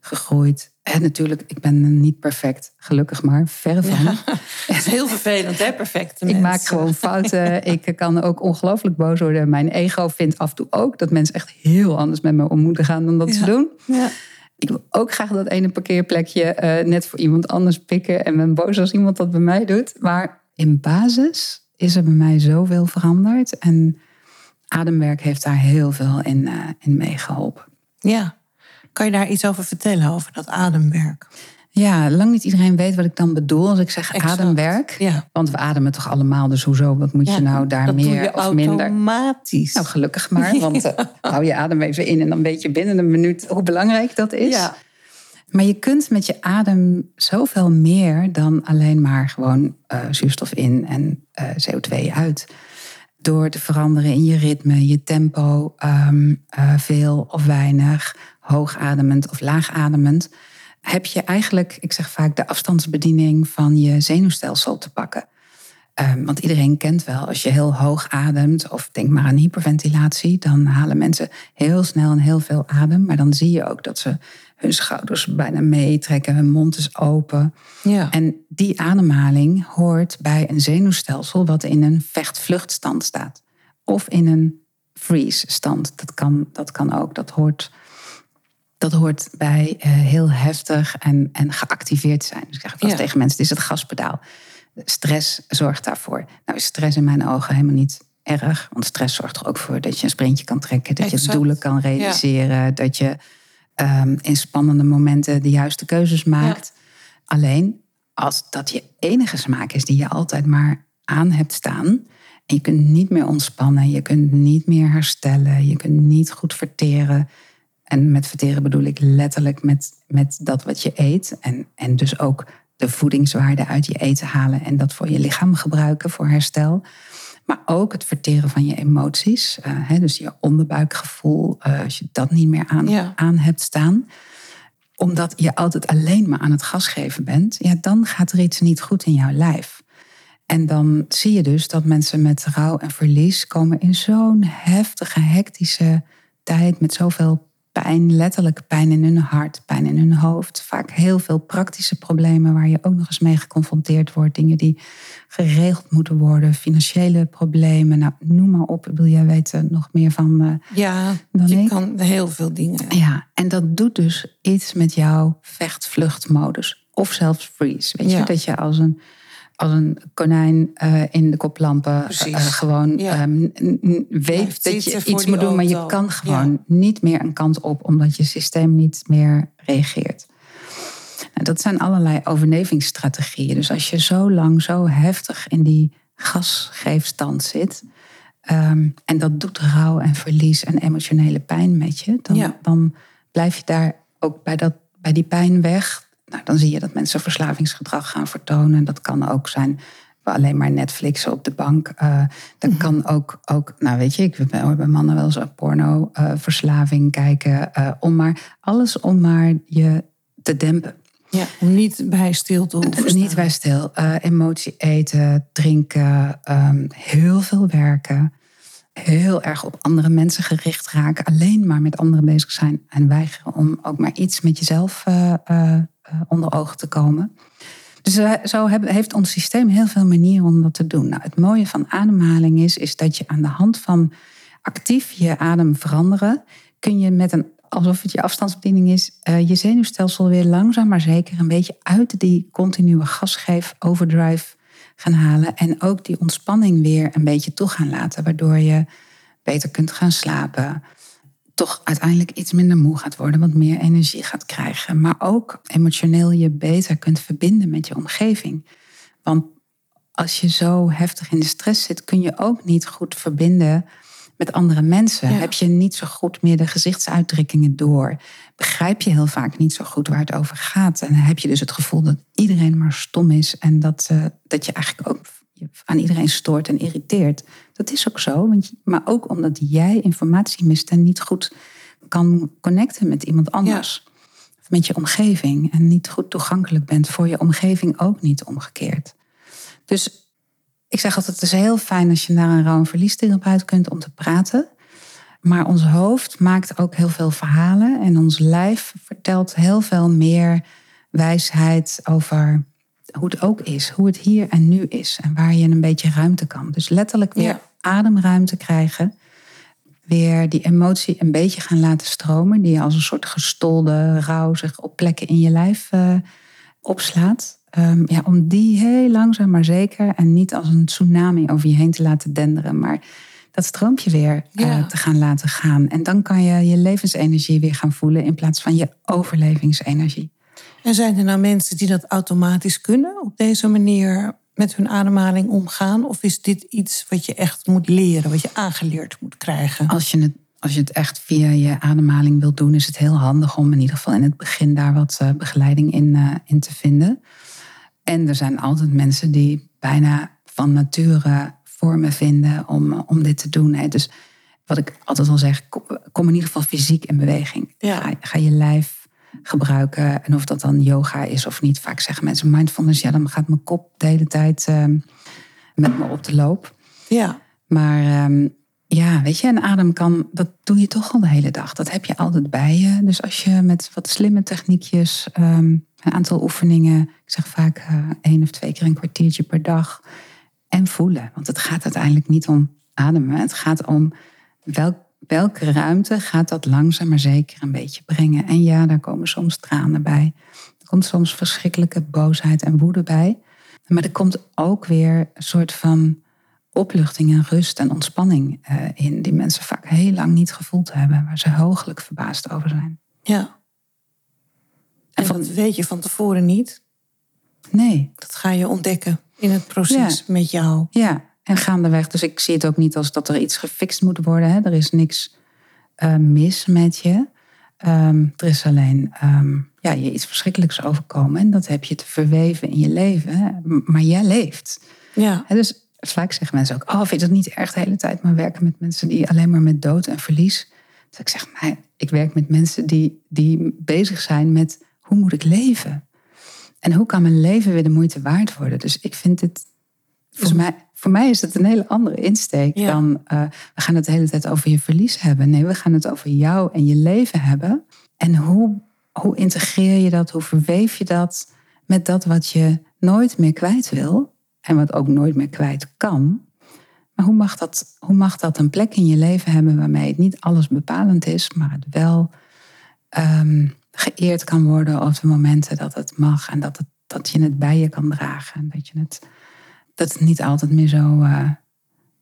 gegroeid. En natuurlijk, ik ben niet perfect, gelukkig maar, verre van. Ja, het is heel vervelend, hè, perfecte Ik maak gewoon fouten. ik kan ook ongelooflijk boos worden. Mijn ego vindt af en toe ook dat mensen echt heel anders met me om moeten gaan dan dat ze doen. Ja. Ik wil ook graag dat ene parkeerplekje eh, net voor iemand anders pikken. En ben boos als iemand dat bij mij doet. Maar in basis is er bij mij zoveel veranderd. En ademwerk heeft daar heel veel in, eh, in meegeholpen. ja. Kan je daar iets over vertellen, over dat ademwerk? Ja, lang niet iedereen weet wat ik dan bedoel als ik zeg Exact. ademwerk. Ja. Want we ademen toch allemaal, dus hoezo? Wat moet je nou daar meer of minder? automatisch. Nou, gelukkig maar, want eh, hou je adem even in en dan weet je binnen een minuut hoe belangrijk dat is. Ja. Maar je kunt met je adem zoveel meer dan alleen maar gewoon eh, zuurstof in en eh, CO2 uit. Door te veranderen in je ritme, je tempo, ehm, eh, veel of weinig, hoogademend of laagademend, heb je eigenlijk, ik zeg vaak, de afstandsbediening van je zenuwstelsel te pakken. Ehm, want iedereen kent wel, als je heel hoog ademt, of denk maar aan hyperventilatie, dan halen mensen heel snel en heel veel adem. Maar dan zie je ook dat ze hun schouders bijna meetrekken, hun mond is open. Ja. En die ademhaling hoort bij een zenuwstelsel wat in een vecht-vluchtstand staat. Of in een freeze-stand. Dat kan, dat kan ook. Dat hoort, dat hoort bij eh, heel heftig en, en geactiveerd zijn. Dus ik zeg Ja. tegen mensen, het is het gaspedaal. Stress zorgt daarvoor. Nou is stress in mijn ogen helemaal niet erg. Want stress zorgt er ook voor dat je een sprintje kan trekken. Dat je doelen kan realiseren. Dat je ehm, in spannende momenten de juiste keuzes maakt. Alleen als dat je enige smaak is die je altijd maar aan hebt staan. En je kunt niet meer ontspannen, je kunt niet meer herstellen, je kunt niet goed verteren. En met verteren bedoel ik letterlijk met, met dat wat je eet. En, en dus ook de voedingswaarde uit je eten halen en dat voor je lichaam gebruiken voor herstel. Maar ook het verteren van je emoties. eh, hè, dus je onderbuikgevoel, eh, als je dat niet meer aan, Ja. aan hebt staan omdat je altijd alleen maar aan het gas geven bent, ja, dan gaat er iets niet goed in jouw lijf. En dan zie je dus dat mensen met rouw en verlies komen in zo'n heftige, hectische tijd met zoveel pijn, letterlijk pijn in hun hart, pijn in hun hoofd. Vaak heel veel praktische problemen waar je ook nog eens mee geconfronteerd wordt. Dingen die geregeld moeten worden, financiële problemen. Nou, noem maar op. Wil jij weten nog meer van eh, Ja, dan je ik? kan heel veel dingen. Ja, en dat doet dus iets met jouw vecht-vluchtmodus. Of zelfs freeze. Weet Ja. je, dat je als een, als een konijn eh, in de koplampen eh, gewoon Ja. ehm, weet dat je iets moet doen, maar je kan gewoon niet meer een kant op, omdat je systeem niet meer reageert. Nou, dat zijn allerlei overlevingsstrategieën. Dus als je zo lang, zo heftig in die gasgeefstand zit, Ehm, en dat doet rouw en verlies en emotionele pijn met je. Dan, dan blijf je daar ook bij, dat, bij die pijn weg. Nou, dan zie je dat mensen verslavingsgedrag gaan vertonen. Dat kan ook zijn alleen maar Netflixen op de bank. Eh, dat Mhm. kan ook, ook, nou weet je, ik hoor bij mannen wel eens een porno, eh, verslaving kijken. eh, om maar, alles om maar je te dempen. Ja, om niet bij stil te hoeven Niet bij stil. Eh, emotie eten, drinken, ehm, heel veel werken. Heel erg op andere mensen gericht raken. Alleen maar met anderen bezig zijn. En weigeren om ook maar iets met jezelf eh, eh, eh, onder ogen te komen. Dus eh, zo heeft ons systeem heel veel manieren om dat te doen. Nou, het mooie van ademhaling is, is dat je aan de hand van actief je adem veranderen, kun je met een, alsof het je afstandsbediening is, eh, je zenuwstelsel weer langzaam maar zeker een beetje uit die continue gasgeef overdrive gaan halen. En ook die ontspanning weer een beetje toe gaan laten, waardoor je beter kunt gaan slapen. Toch uiteindelijk iets minder moe gaat worden, wat meer energie gaat krijgen. Maar ook emotioneel je beter kunt verbinden met je omgeving. Want als je zo heftig in de stress zit, kun je ook niet goed verbinden met andere mensen. Ja. Heb je niet zo goed meer de gezichtsuitdrukkingen door? Begrijp je heel vaak niet zo goed waar het over gaat? En dan heb je dus het gevoel dat iedereen maar stom is en dat, eh, dat je eigenlijk ook je aan iedereen stoort en irriteert. Dat is ook zo, want maar ook omdat jij informatie mist en niet goed kan connecten met iemand anders. Of met je omgeving en niet goed toegankelijk bent voor je omgeving ook niet omgekeerd. Dus ik zeg altijd, het is heel fijn als je naar een rouw- en verliestherapeut kunt om te praten. maar ons hoofd maakt ook heel veel verhalen. En ons lijf vertelt heel veel meer wijsheid over hoe het ook is. Hoe het hier en nu is. En waar je een beetje ruimte kan. Dus letterlijk weer Ja. ademruimte krijgen. Weer die emotie een beetje gaan laten stromen. Die als een soort gestolde rouw zich op plekken in je lijf eh, opslaat. Ehm, ja, om die heel langzaam maar zeker en niet als een tsunami over je heen te laten denderen. Maar dat stroompje weer eh, te gaan laten gaan. En dan kan je je levensenergie weer gaan voelen in plaats van je overlevingsenergie. En zijn er nou mensen die dat automatisch kunnen op deze manier met hun ademhaling omgaan? Of is dit iets wat je echt moet leren, wat je aangeleerd moet krijgen? Als je het, als je het echt via je ademhaling wilt doen, is het heel handig om in ieder geval in het begin daar wat eh, begeleiding in, eh, in te vinden. En er zijn altijd mensen die bijna van nature vormen vinden om, eh, om dit te doen. Hè. Dus wat ik altijd al zeg, kom, kom in ieder geval fysiek in beweging. Ja. Ga, ga je lijf gebruiken. En of dat dan yoga is of niet. Vaak zeggen mensen mindfulness, ja, dan gaat mijn kop de hele tijd eh, met me op de loop. Ja, Maar ehm, ja, weet je, een adem kan, dat doe je toch al de hele dag. Dat heb je altijd bij je. Dus als je met wat slimme techniekjes, ehm, een aantal oefeningen, ik zeg vaak eh, één of twee keer een kwartiertje per dag. En voelen. Want het gaat uiteindelijk niet om ademen. Het gaat om welk, welke ruimte gaat dat langzaam maar zeker een beetje brengen. En ja, daar komen soms tranen bij. Er komt soms verschrikkelijke boosheid en woede bij. Maar er komt ook weer een soort van opluchting en rust en ontspanning eh, in, die mensen vaak heel lang niet gevoeld hebben, waar ze hooglijk verbaasd over zijn. ja. En van- dat weet je van tevoren niet. Nee, Dat ga je ontdekken in het proces met jou. ja, en gaandeweg. Dus ik zie het ook niet als dat er iets gefixt moet worden. Hè. Er is niks eh, mis met je. Ehm, er is alleen ehm, ja, je iets verschrikkelijks overkomen. En dat heb je te verweven in je leven. Hè. Maar jij leeft. Ja, Hè, dus vaak zeggen mensen ook: Oh, vind je dat niet erg de hele tijd maar werken met mensen die alleen maar met dood en verlies? Dus ik zeg: Nee, ik werk met mensen die, die bezig zijn met hoe moet ik leven? En hoe kan mijn leven weer de moeite waard worden? Dus ik vind dit, volgens mij, voor mij is het een hele andere insteek Ja. dan eh, we gaan het de hele tijd over je verlies hebben. Nee, we gaan het over jou en je leven hebben. En hoe, hoe integreer je dat? Hoe verweef je dat met dat wat je nooit meer kwijt wil? En wat ook nooit meer kwijt kan. Maar hoe mag dat, hoe mag dat een plek in je leven hebben waarmee het niet alles bepalend is, maar het wel ehm, geëerd kan worden op de momenten dat het mag en dat, het, dat je het bij je kan dragen. En dat, je het, dat het niet altijd meer zo eh,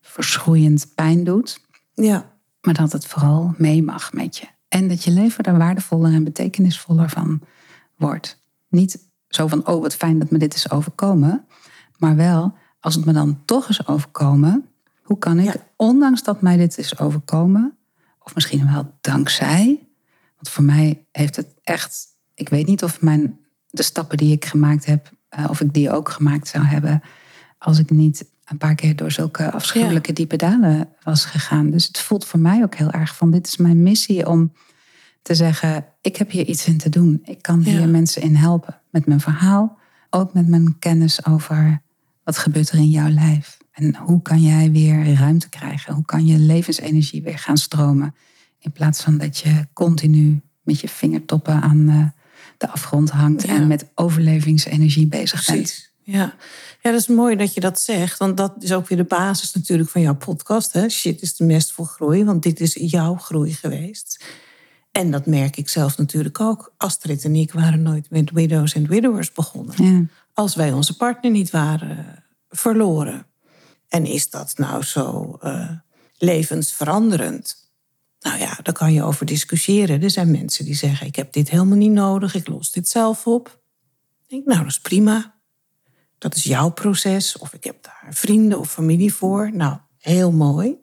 verschroeiend pijn doet, ja, maar dat het vooral mee mag met je. En dat je leven er waardevoller en betekenisvoller van wordt. Niet zo van, oh wat fijn dat me dit is overkomen. Maar wel, als het me dan toch is overkomen, hoe kan ik, Ja. ondanks dat mij dit is overkomen, of misschien wel dankzij, want voor mij heeft het echt, ik weet niet of mijn, de stappen die ik gemaakt heb, eh, of ik die ook gemaakt zou hebben, als ik niet een paar keer door zulke afschuwelijke diepe dalen was gegaan. Dus het voelt voor mij ook heel erg van, dit is mijn missie om te zeggen, ik heb hier iets in te doen. Ik kan hier Ja. mensen in helpen. Met mijn verhaal, ook met mijn kennis over wat gebeurt er in jouw lijf. En hoe kan jij weer ruimte krijgen? Hoe kan je levensenergie weer gaan stromen? In plaats van dat je continu met je vingertoppen aan eh, de afgrond hangt Ja. en met overlevingsenergie bezig bent. Ja. ja, dat is mooi dat je dat zegt. Want dat is ook weer de basis natuurlijk van jouw podcast. Hè? Shit is de mest voor groei. Want dit is jouw groei geweest. En dat merk ik zelf natuurlijk ook. Astrid en ik waren nooit met Widows and Widowers begonnen. Ja. Als wij onze partner niet waren verloren. En is dat nou zo eh, levensveranderend? Nou ja, daar kan je over discussiëren. Er zijn mensen die zeggen: Ik heb dit helemaal niet nodig, ik los dit zelf op. Ik denk, nou, dat is prima. Dat is jouw proces. Of ik heb daar vrienden of familie voor. Nou, heel mooi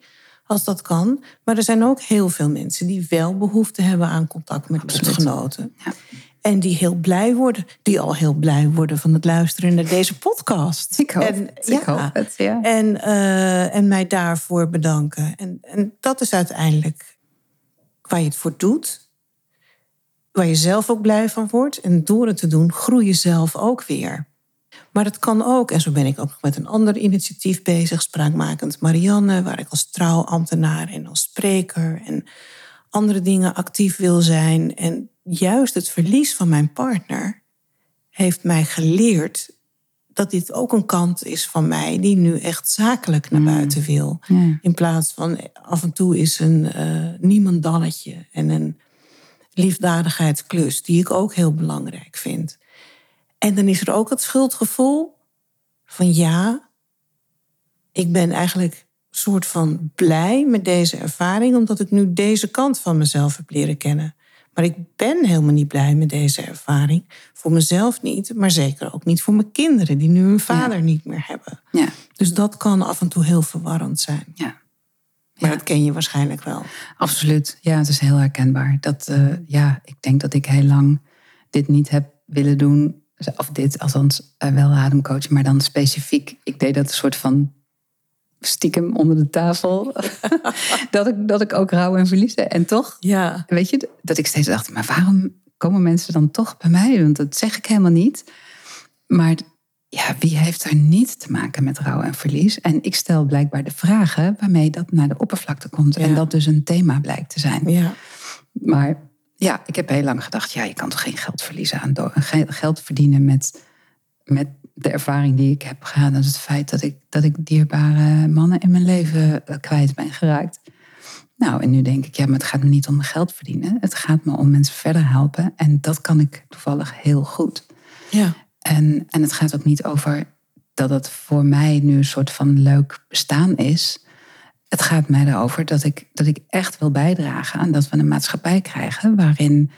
als dat kan. Maar er zijn ook heel veel mensen die wel behoefte hebben aan contact met lotgenoten. Ja. En die heel blij worden, die al heel blij worden van het luisteren naar deze podcast. Ik hoop en, het, ik hoop het, ja. En, eh, en mij daarvoor bedanken. En, en dat is uiteindelijk waar je het voor doet. Waar je zelf ook blij van wordt. En door het te doen, groei je zelf ook weer. Maar het kan ook, en zo ben ik ook met een ander initiatief bezig, Spraakmakend Marianne, waar ik als trouwambtenaar en als spreker en andere dingen actief wil zijn. En juist het verlies van mijn partner heeft mij geleerd dat dit ook een kant is van mij die nu echt zakelijk naar mm. buiten wil. In plaats van af en toe is een uh, niemandalletje en een liefdadigheidsklus, die ik ook heel belangrijk vind. En dan is er ook het schuldgevoel van ja, ik ben eigenlijk soort van blij met deze ervaring, omdat ik nu deze kant van mezelf heb leren kennen. Maar ik ben helemaal niet blij met deze ervaring. Voor mezelf niet, maar zeker ook niet voor mijn kinderen, die nu hun vader niet meer hebben. Ja. Dus dat kan af en toe heel verwarrend zijn. Ja. Maar dat ken je waarschijnlijk wel. Absoluut. Ja, het is heel herkenbaar. Dat, uh, ja, ik denk dat ik heel lang dit niet heb willen doen. Of dit, althans uh, wel ademcoach, maar dan specifiek. Ik deed dat een soort van stiekem onder de tafel. dat, ik, dat ik ook rouw en verliezen. En toch, ja. weet je, dat ik steeds dacht, maar waarom komen mensen dan toch bij mij? Want dat zeg ik helemaal niet. Maar ja, wie heeft er niet te maken met rouw en verlies? En ik stel blijkbaar de vragen waarmee dat naar de oppervlakte komt. En dat dus een thema blijkt te zijn. Ja. Maar ja, ik heb heel lang gedacht, ja, je kan toch geen geld verliezen aan geld verdienen met, met de ervaring die ik heb gehad. Dat is het feit dat ik, dat ik dierbare mannen in mijn leven eh, kwijt ben geraakt. Nou, en nu denk ik, ja, maar het gaat me niet om geld verdienen. Het gaat me om mensen verder helpen. En dat kan ik toevallig heel goed. Ja. En, en het gaat ook niet over dat het voor mij nu een soort van leuk bestaan is. Het gaat mij erover dat ik, dat ik echt wil bijdragen aan dat we een maatschappij krijgen waarin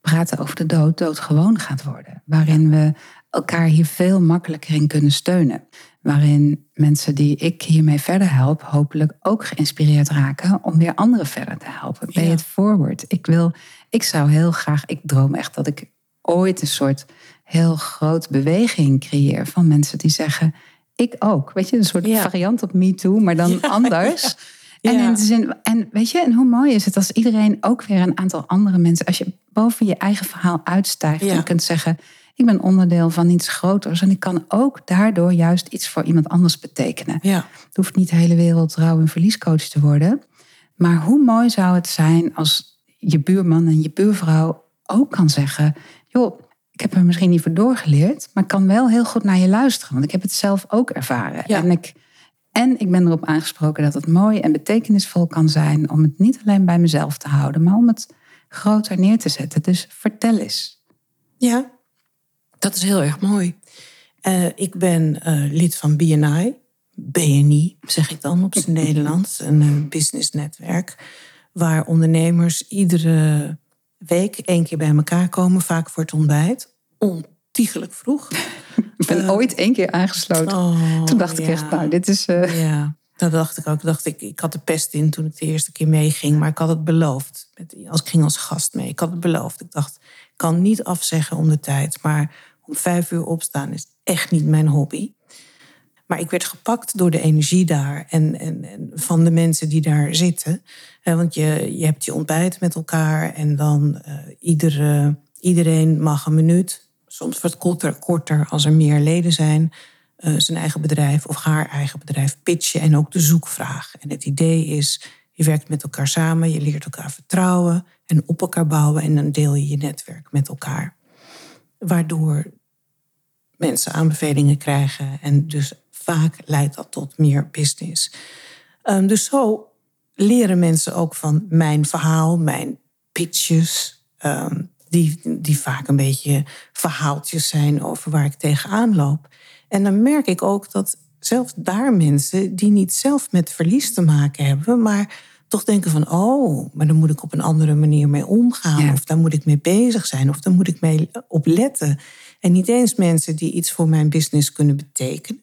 praten over de dood doodgewoon gaat worden. Waarin we elkaar hier veel makkelijker in kunnen steunen. Waarin mensen die ik hiermee verder help, hopelijk ook geïnspireerd raken om weer anderen verder te helpen. Pay it forward. Ik wil, ik zou heel graag, ik droom echt dat ik ooit een soort heel groot beweging creëer van mensen die zeggen: Ik ook. Weet je, een soort variant op Me Too, maar dan anders. En, in de zin, en weet je, en hoe mooi is het als iedereen ook weer een aantal andere mensen, als je boven je eigen verhaal uitstijgt en kunt zeggen: Ik ben onderdeel van iets groters en ik kan ook daardoor juist iets voor iemand anders betekenen. Ja. Het hoeft niet de hele wereld rouw- en verliescoach te worden. Maar hoe mooi zou het zijn als je buurman en je buurvrouw ook kan zeggen: Joh, ik heb er misschien niet voor doorgeleerd, maar ik kan wel heel goed naar je luisteren. Want ik heb het zelf ook ervaren. En, ik, en ik ben erop aangesproken dat het mooi en betekenisvol kan zijn om het niet alleen bij mezelf te houden, maar om het groter neer te zetten. Dus vertel eens. Ja, dat is heel erg mooi. Uh, ik ben uh, lid van BNI, BNI zeg ik dan op zijn Nederlands, een uh, businessnetwerk, waar ondernemers iedere week één keer bij elkaar komen, vaak voor het ontbijt. Ontiegelijk vroeg. Ik ben uh, ooit één keer aangesloten. Oh, toen dacht ik echt, nou, dit is. Uh... Ja, dat dacht ik ook. Dacht ik, ik had de pest in toen ik de eerste keer meeging, maar ik had het beloofd. Als ik ging als gast mee, ik had het beloofd. Ik dacht, ik kan niet afzeggen om de tijd, maar om vijf uur opstaan is echt niet mijn hobby. Maar ik werd gepakt door de energie daar en, en, van de mensen die daar zitten. Uh, want je, je hebt je ontbijt met elkaar en dan uh, iedere, iedereen mag een minuut, soms wat korter, korter als er meer leden zijn, uh, zijn eigen bedrijf of haar eigen bedrijf pitchen en ook de zoekvraag. En het idee is, je werkt met elkaar samen, je leert elkaar vertrouwen en op elkaar bouwen en dan deel je je netwerk met elkaar. Waardoor mensen aanbevelingen krijgen en dus vaak leidt dat tot meer business. Um, dus zo leren mensen ook van mijn verhaal, mijn pitches, um, die, die vaak een beetje verhaaltjes zijn over waar ik tegenaan loop. En dan merk ik ook dat zelfs daar mensen die niet zelf met verlies te maken hebben, maar toch denken van, oh, maar dan moet ik op een andere manier mee omgaan, of daar moet ik mee bezig zijn, of daar moet ik mee op letten. En niet eens mensen die iets voor mijn business kunnen betekenen,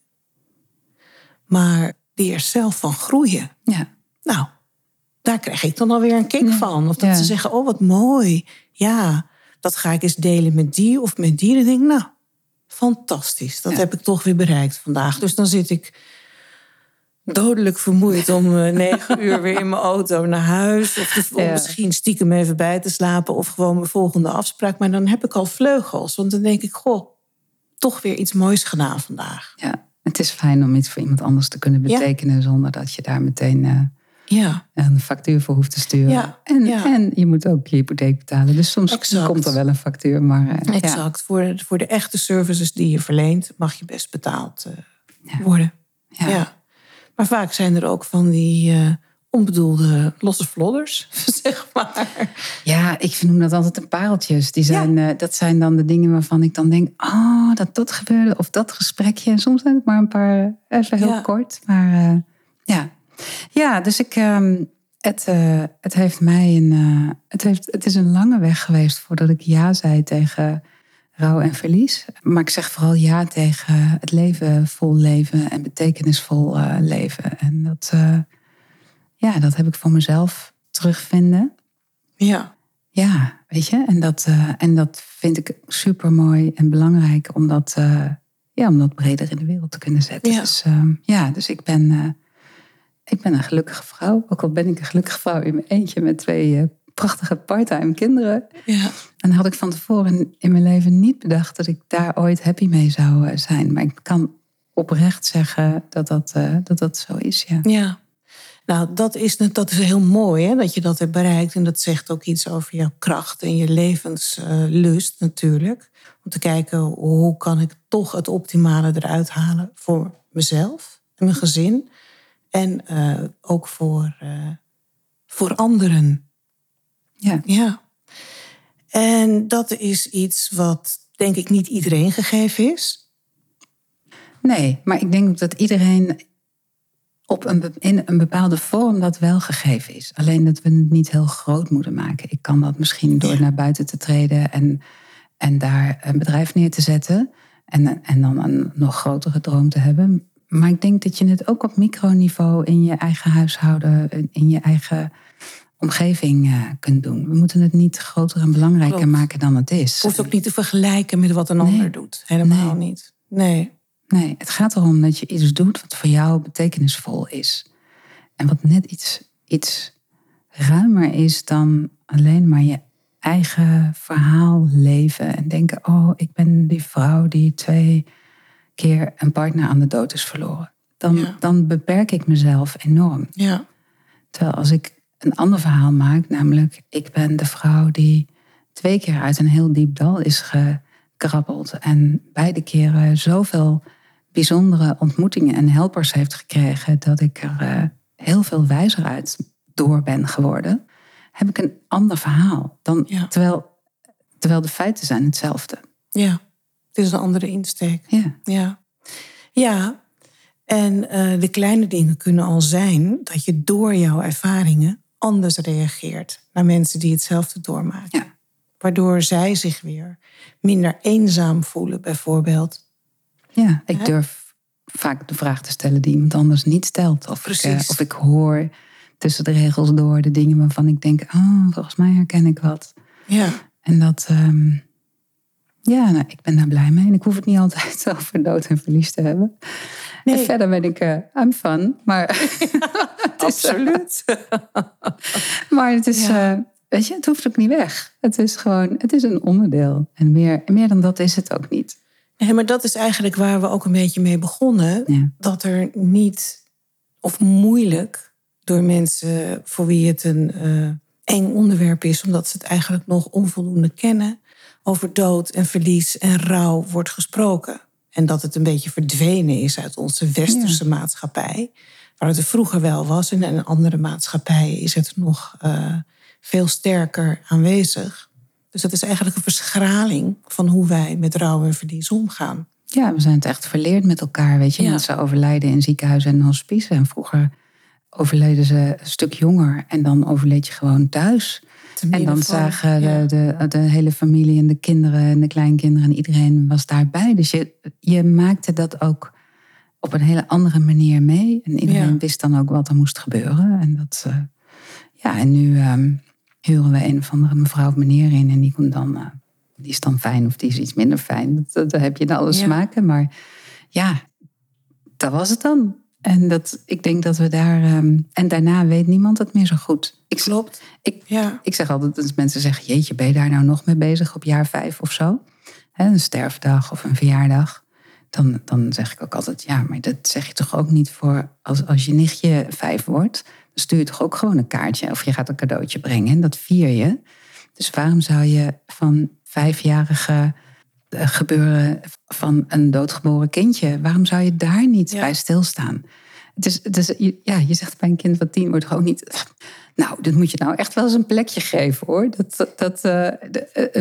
maar die er zelf van groeien. Ja. Nou, daar krijg ik dan alweer een kick van. Of dat ze zeggen, oh wat mooi. Ja, dat ga ik eens delen met die of met die. Dan denk ik, nou, fantastisch. Dat heb ik toch weer bereikt vandaag. Dus dan zit ik dodelijk vermoeid om eh, negen uur weer in mijn auto naar huis. Of, of misschien stiekem even bij te slapen. Of gewoon mijn volgende afspraak. Maar dan heb ik al vleugels. Want dan denk ik, goh, toch weer iets moois gedaan vandaag. Ja, het is fijn om iets voor iemand anders te kunnen Ja. betekenen zonder dat je daar meteen eh, Ja, een factuur voor hoeft te sturen. Ja, En, en je moet ook je hypotheek betalen. Dus soms Exact. komt er wel een factuur. Maar eh, ja. exact. Voor, de, voor de echte services die je verleent, mag je best betaald eh, worden. Ja. Ja. Maar vaak zijn er ook van die onbedoelde losse vlodders, zeg maar. Ja, ik noem dat altijd een pareltjes. Die zijn, eh, dat zijn dan de dingen waarvan ik dan denk... oh, dat dat gebeurde of dat gesprekje. En soms zijn het maar een paar, eh, even heel Ja. kort. Maar eh, ja. ja, dus ik... ehm, het, het heeft mij een... het, heeft, het is een lange weg geweest voordat ik ja zei tegen rouw en verlies. Maar ik zeg vooral ja tegen het leven vol leven en betekenisvol leven. En dat, ja, dat heb ik voor mezelf terugvinden. Ja, Ja, weet je, en dat, eh, en dat vind ik super mooi en belangrijk om dat, eh, ja, om dat breder in de wereld te kunnen zetten. Ja. Dus ehm, ja, dus ik ben, eh, ik ben een gelukkige vrouw. Ook al ben ik een gelukkige vrouw in mijn eentje met twee prachtige parttime kinderen. ja, En had ik van tevoren in mijn leven niet bedacht dat ik daar ooit happy mee zou zijn. Maar ik kan oprecht zeggen dat dat, dat, dat zo is, ja. ja. Nou, dat is, dat is heel mooi hè, dat je dat hebt bereikt. En dat zegt ook iets over jouw kracht en je levenslust natuurlijk. Om te kijken hoe kan ik toch het optimale eruit halen voor mezelf en mijn gezin. En eh, ook voor, eh, voor anderen. ja. Ja. En dat is iets wat denk ik niet iedereen gegeven is. Nee, maar ik denk dat iedereen op een, in een bepaalde vorm dat wel gegeven is. Alleen dat we het niet heel groot moeten maken. Ik kan dat misschien door naar buiten te treden en, en daar een bedrijf neer te zetten. En, en dan een nog grotere droom te hebben. Maar ik denk dat je het ook op microniveau in je eigen huishouden, in- je eigen omgeving eh, kunt doen. We moeten het niet groter en belangrijker Klopt. maken dan het is. Het hoeft ook niet te vergelijken met wat een Nee. ander doet. Helemaal Nee. niet. Nee. Nee, het gaat erom dat je iets doet wat voor jou betekenisvol is. En wat net iets, iets ruimer is dan alleen maar je eigen verhaal leven. En denken, oh, ik ben die vrouw die twee keer een partner aan de dood is verloren. Dan, Ja. dan beperk ik mezelf enorm. Ja. Terwijl als ik een ander verhaal maak, namelijk ik ben de vrouw die twee keer uit een heel diep dal is gekrabbeld en beide keren zoveel bijzondere ontmoetingen en helpers heeft gekregen dat ik er eh, heel veel wijzer uit door ben geworden, heb ik een ander verhaal. Dan, Ja. terwijl, terwijl de feiten zijn hetzelfde. Ja. Het is een andere insteek. Ja, Ja. Ja. En eh, de kleine dingen kunnen al zijn dat je door jouw ervaringen anders reageert naar mensen die hetzelfde doormaken. ja. Waardoor zij zich weer minder eenzaam voelen, bijvoorbeeld. Ja, ik Hè? durf vaak de vraag te stellen die iemand anders niet stelt. Of, ik, eh, Precies. of ik hoor tussen de regels door de dingen waarvan ik denk, oh, volgens mij herken ik wat. Ja. En dat, ehm, ja, nou, ik ben daar blij mee. En ik hoef het niet altijd over dood en verlies te hebben. Nee. En verder ben ik, eh I'm fun. Maar, het is, Absoluut. maar het is, Ja. eh, weet je, het hoeft ook niet weg. Het is gewoon, het is een onderdeel. En meer, meer dan dat is het ook niet. Nee, maar dat is eigenlijk waar we ook een beetje mee begonnen. Ja. Dat er niet, of moeilijk, door mensen voor wie het een eh, eng onderwerp is, omdat ze het eigenlijk nog onvoldoende kennen, over dood en verlies en rouw wordt gesproken. En dat het een beetje verdwenen is uit onze westerse maatschappij. Waar het er vroeger wel was. En in andere maatschappijen is het nog eh, veel sterker aanwezig. Dus dat is eigenlijk een verschraling van hoe wij met rouw en verlies omgaan. Ja, we zijn het echt verleerd met elkaar. Weet je, Ja. mensen overlijden in ziekenhuizen en hospice. En vroeger overleden ze een stuk jonger. En dan overleed je gewoon thuis. En dan zagen ja. de, de, hele familie en de kinderen en de kleinkinderen en iedereen was daarbij. Dus je, je maakte dat ook op een hele andere manier mee. En iedereen Ja. wist dan ook wat er moest gebeuren. En, dat, eh, ja, en nu ehm, huren we een of andere mevrouw of meneer in. En die komt dan, eh, die is dan fijn of die is iets minder fijn. Dat, dat, heb je dan alle Ja. smaken. Maar ja, dat was het dan. En dat, ik denk dat we daar. ehm, en daarna weet niemand het meer zo goed. Ik, Klopt. Ik, Ja. ik zeg altijd als mensen zeggen: Jeetje, ben je daar nou nog mee bezig op jaar vijf of zo? een sterfdag of een verjaardag, dan, dan zeg ik ook altijd, ja, maar dat zeg je toch ook niet voor als, als je nichtje vijf wordt, stuur je toch ook gewoon een kaartje of je gaat een cadeautje brengen en dat vier je. Dus waarom zou je van vijfjarige eh, gebeuren van een doodgeboren kindje, waarom zou je daar niet bij stilstaan? Ja, je zegt bij een kind van tien wordt gewoon niet. Nou, dit moet je nou echt wel eens een plekje geven hoor. Dat, dat, uh,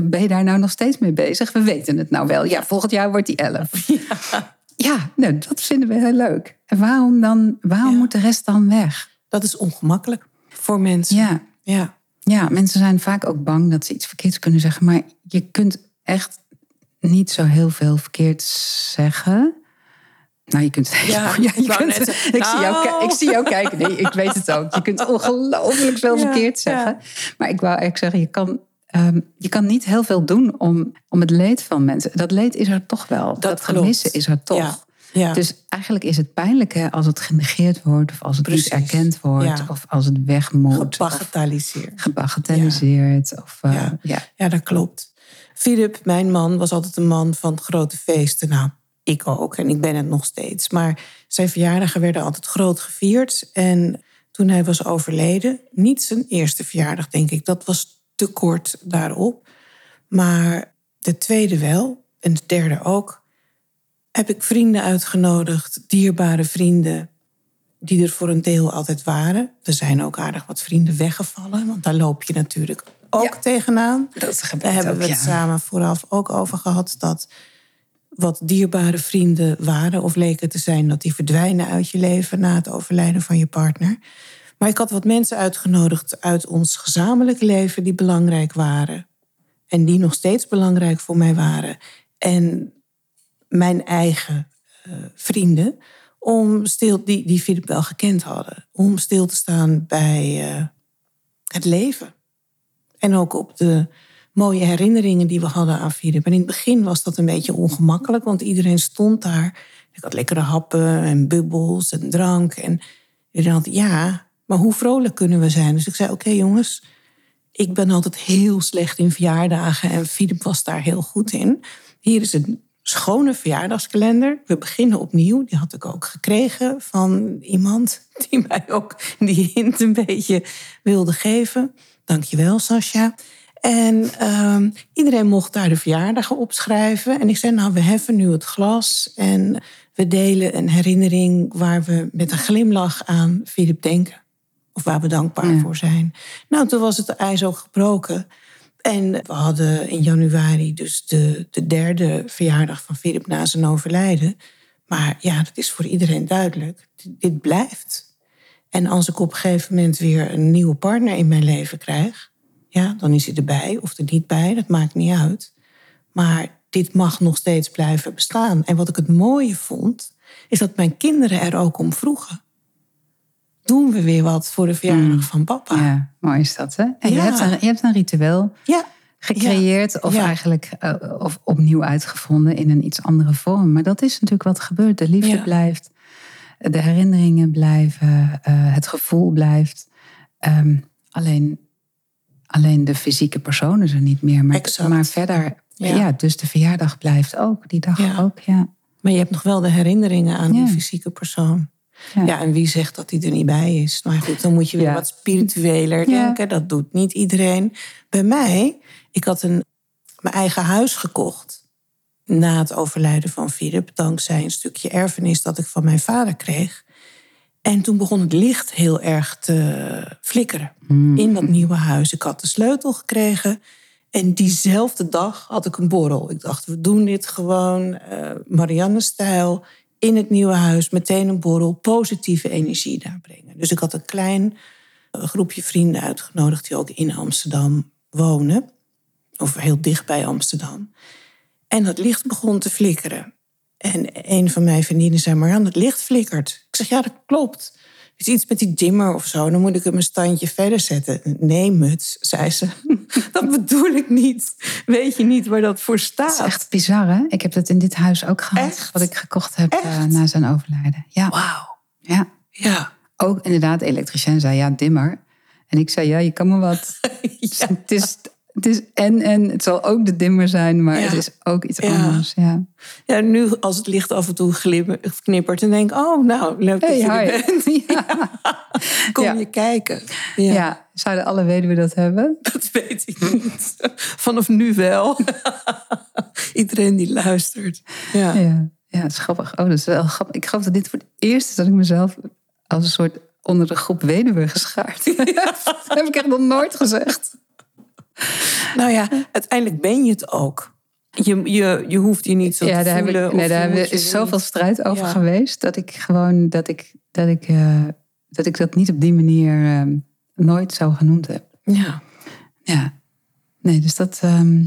ben je daar nou nog steeds mee bezig? We weten het nou wel. Ja, volgend jaar wordt die elf. Ja, ja nou, dat vinden we heel leuk. En waarom dan? Waarom moet de rest dan weg? Dat is ongemakkelijk voor mensen. Ja. ja. Ja, mensen zijn vaak ook bang dat ze iets verkeerds kunnen zeggen. Maar je kunt echt niet zo heel veel verkeerd zeggen. Nou, je kunt. Ja, ja je kunt ik, zie jou, nou. ik zie jou kijken. Nee, ik weet het ook. Je kunt ongelooflijk veel verkeerd zeggen. Maar ik wou eigenlijk zeggen, je kan, um, je kan niet heel veel doen om, om het leed van mensen. Dat leed is er toch wel. Dat, dat gemissen is er toch. Ja. Dus eigenlijk is het pijnlijk als het genegeerd wordt, of als het niet erkend wordt, of als het weg moet. Gebagatelliseerd. Gebagatelliseerd. Of, uh, ja. ja, dat klopt. Philip, mijn man, was altijd een man van grote feesten. Nou, ik ook en ik ben het nog steeds. Maar zijn verjaardagen werden altijd groot gevierd. En toen hij was overleden, niet zijn eerste verjaardag, denk ik, dat was te kort daarop. Maar de tweede wel en de derde ook. Heb ik vrienden uitgenodigd, dierbare vrienden, die er voor een deel altijd waren. Er zijn ook aardig wat vrienden weggevallen, want daar loop je natuurlijk ook tegenaan. Dat Daar hebben we het samen vooraf ook over gehad. Dat wat dierbare vrienden waren of leken te zijn, dat die verdwijnen uit je leven na het overlijden van je partner. Maar ik had wat mensen uitgenodigd uit ons gezamenlijk leven die belangrijk waren. En die nog steeds belangrijk voor mij waren. En mijn eigen uh, vrienden, om stil, die, die Philip wel gekend hadden, om stil te staan bij uh, het leven. En ook op de mooie herinneringen die we hadden aan Philip. En in het begin was dat een beetje ongemakkelijk, want iedereen stond daar. Ik had lekkere happen en bubbels en drank. En iedereen had, ja, maar hoe vrolijk kunnen we zijn? Dus ik zei, oké jongens, ik ben altijd heel slecht in verjaardagen en Philip was daar heel goed in. Hier is een schone verjaardagskalender. We beginnen opnieuw. Die had ik ook gekregen van iemand die mij ook die hint een beetje wilde geven. Dankjewel, Sascha. En uh, iedereen mocht daar de verjaardagen opschrijven. En ik zei, nou, we heffen nu het glas en we delen een herinnering waar we met een glimlach aan Philip denken. Of waar we dankbaar voor zijn. Nou, toen was het ijs ook gebroken. En we hadden in januari dus de, de derde verjaardag van Philip na zijn overlijden. Maar ja, dat is voor iedereen duidelijk. Dit blijft. En als ik op een gegeven moment weer een nieuwe partner in mijn leven krijg, ja, dan is hij erbij of er niet bij, dat maakt niet uit. Maar dit mag nog steeds blijven bestaan. En wat ik het mooie vond, is dat mijn kinderen er ook om vroegen. Doen we weer wat voor de verjaardag mm. van papa? Ja, mooi is dat, hè? En ja. je, hebt een, je hebt een ritueel ja. gecreëerd of eigenlijk uh, of opnieuw uitgevonden in een iets andere vorm. Maar dat is natuurlijk wat gebeurt. De liefde blijft, de herinneringen blijven, uh, het gevoel blijft. Um, alleen Alleen de fysieke persoon is er niet meer. Maar, maar verder, ja. dus de verjaardag blijft ook, die dag ook, ja. Maar je hebt nog wel de herinneringen aan die fysieke persoon. Ja. en wie zegt dat die er niet bij is? Nou goed, dan moet je weer wat spiritueler denken. Dat doet niet iedereen. Bij mij, ik had een, mijn eigen huis gekocht. Na het overlijden van Philip, dankzij een stukje erfenis dat ik van mijn vader kreeg. En toen begon het licht heel erg te flikkeren hmm. in dat nieuwe huis. Ik had de sleutel gekregen. En diezelfde dag had ik een borrel. Ik dacht, we doen dit gewoon uh, Marianne-stijl. In het nieuwe huis, meteen een borrel, positieve energie daar brengen. Dus ik had een klein eh, groepje vrienden uitgenodigd die ook in Amsterdam wonen. Of heel dicht bij Amsterdam. En dat licht begon te flikkeren. En een van mijn vriendinnen zei, Marianne, het licht flikkert. Ik zeg, ja, dat klopt. Is iets met die dimmer of zo. Dan moet ik hem een standje verder zetten. Nee, muts, zei ze. dat bedoel ik niet. Weet je niet waar dat voor staat? Dat is echt bizar, hè? Ik heb dat in dit huis ook gehad. Echt? Wat ik gekocht heb uh, na zijn overlijden. Ja. Wauw. Ja. Ja. Ook inderdaad, elektricien zei, ja, dimmer. En ik zei, ja, je kan me wat... ja. Het is het is en en. Het zal ook de dimmer zijn, maar Ja. het is ook iets Ja. anders. Ja. Ja, nu als het licht af en toe knippert en denk ik, oh nou, leuk dat Hey, je er hi. bent. Ja. Kom Ja. je kijken. Ja, Ja. zouden alle weduwen dat hebben? Dat weet ik niet. Vanaf nu wel. Iedereen die luistert. Ja. Ja, ja het is grappig. Oh, dat is wel grappig. Ik geloof dat dit voor het eerst is dat ik mezelf als een soort onder de groep weduwe geschaard heb. dat heb ik echt nog nooit gezegd. Nou ja, uiteindelijk ben je het ook. Je, je, je hoeft je niet zo Ja, te daar, heb voelen. ik, of nee, daar je is zoveel niet- strijd over Ja. geweest dat ik gewoon dat ik dat ik, eh, dat, ik dat niet op die manier eh, nooit zo genoemd heb. Ja. Ja, nee, dus dat ehm,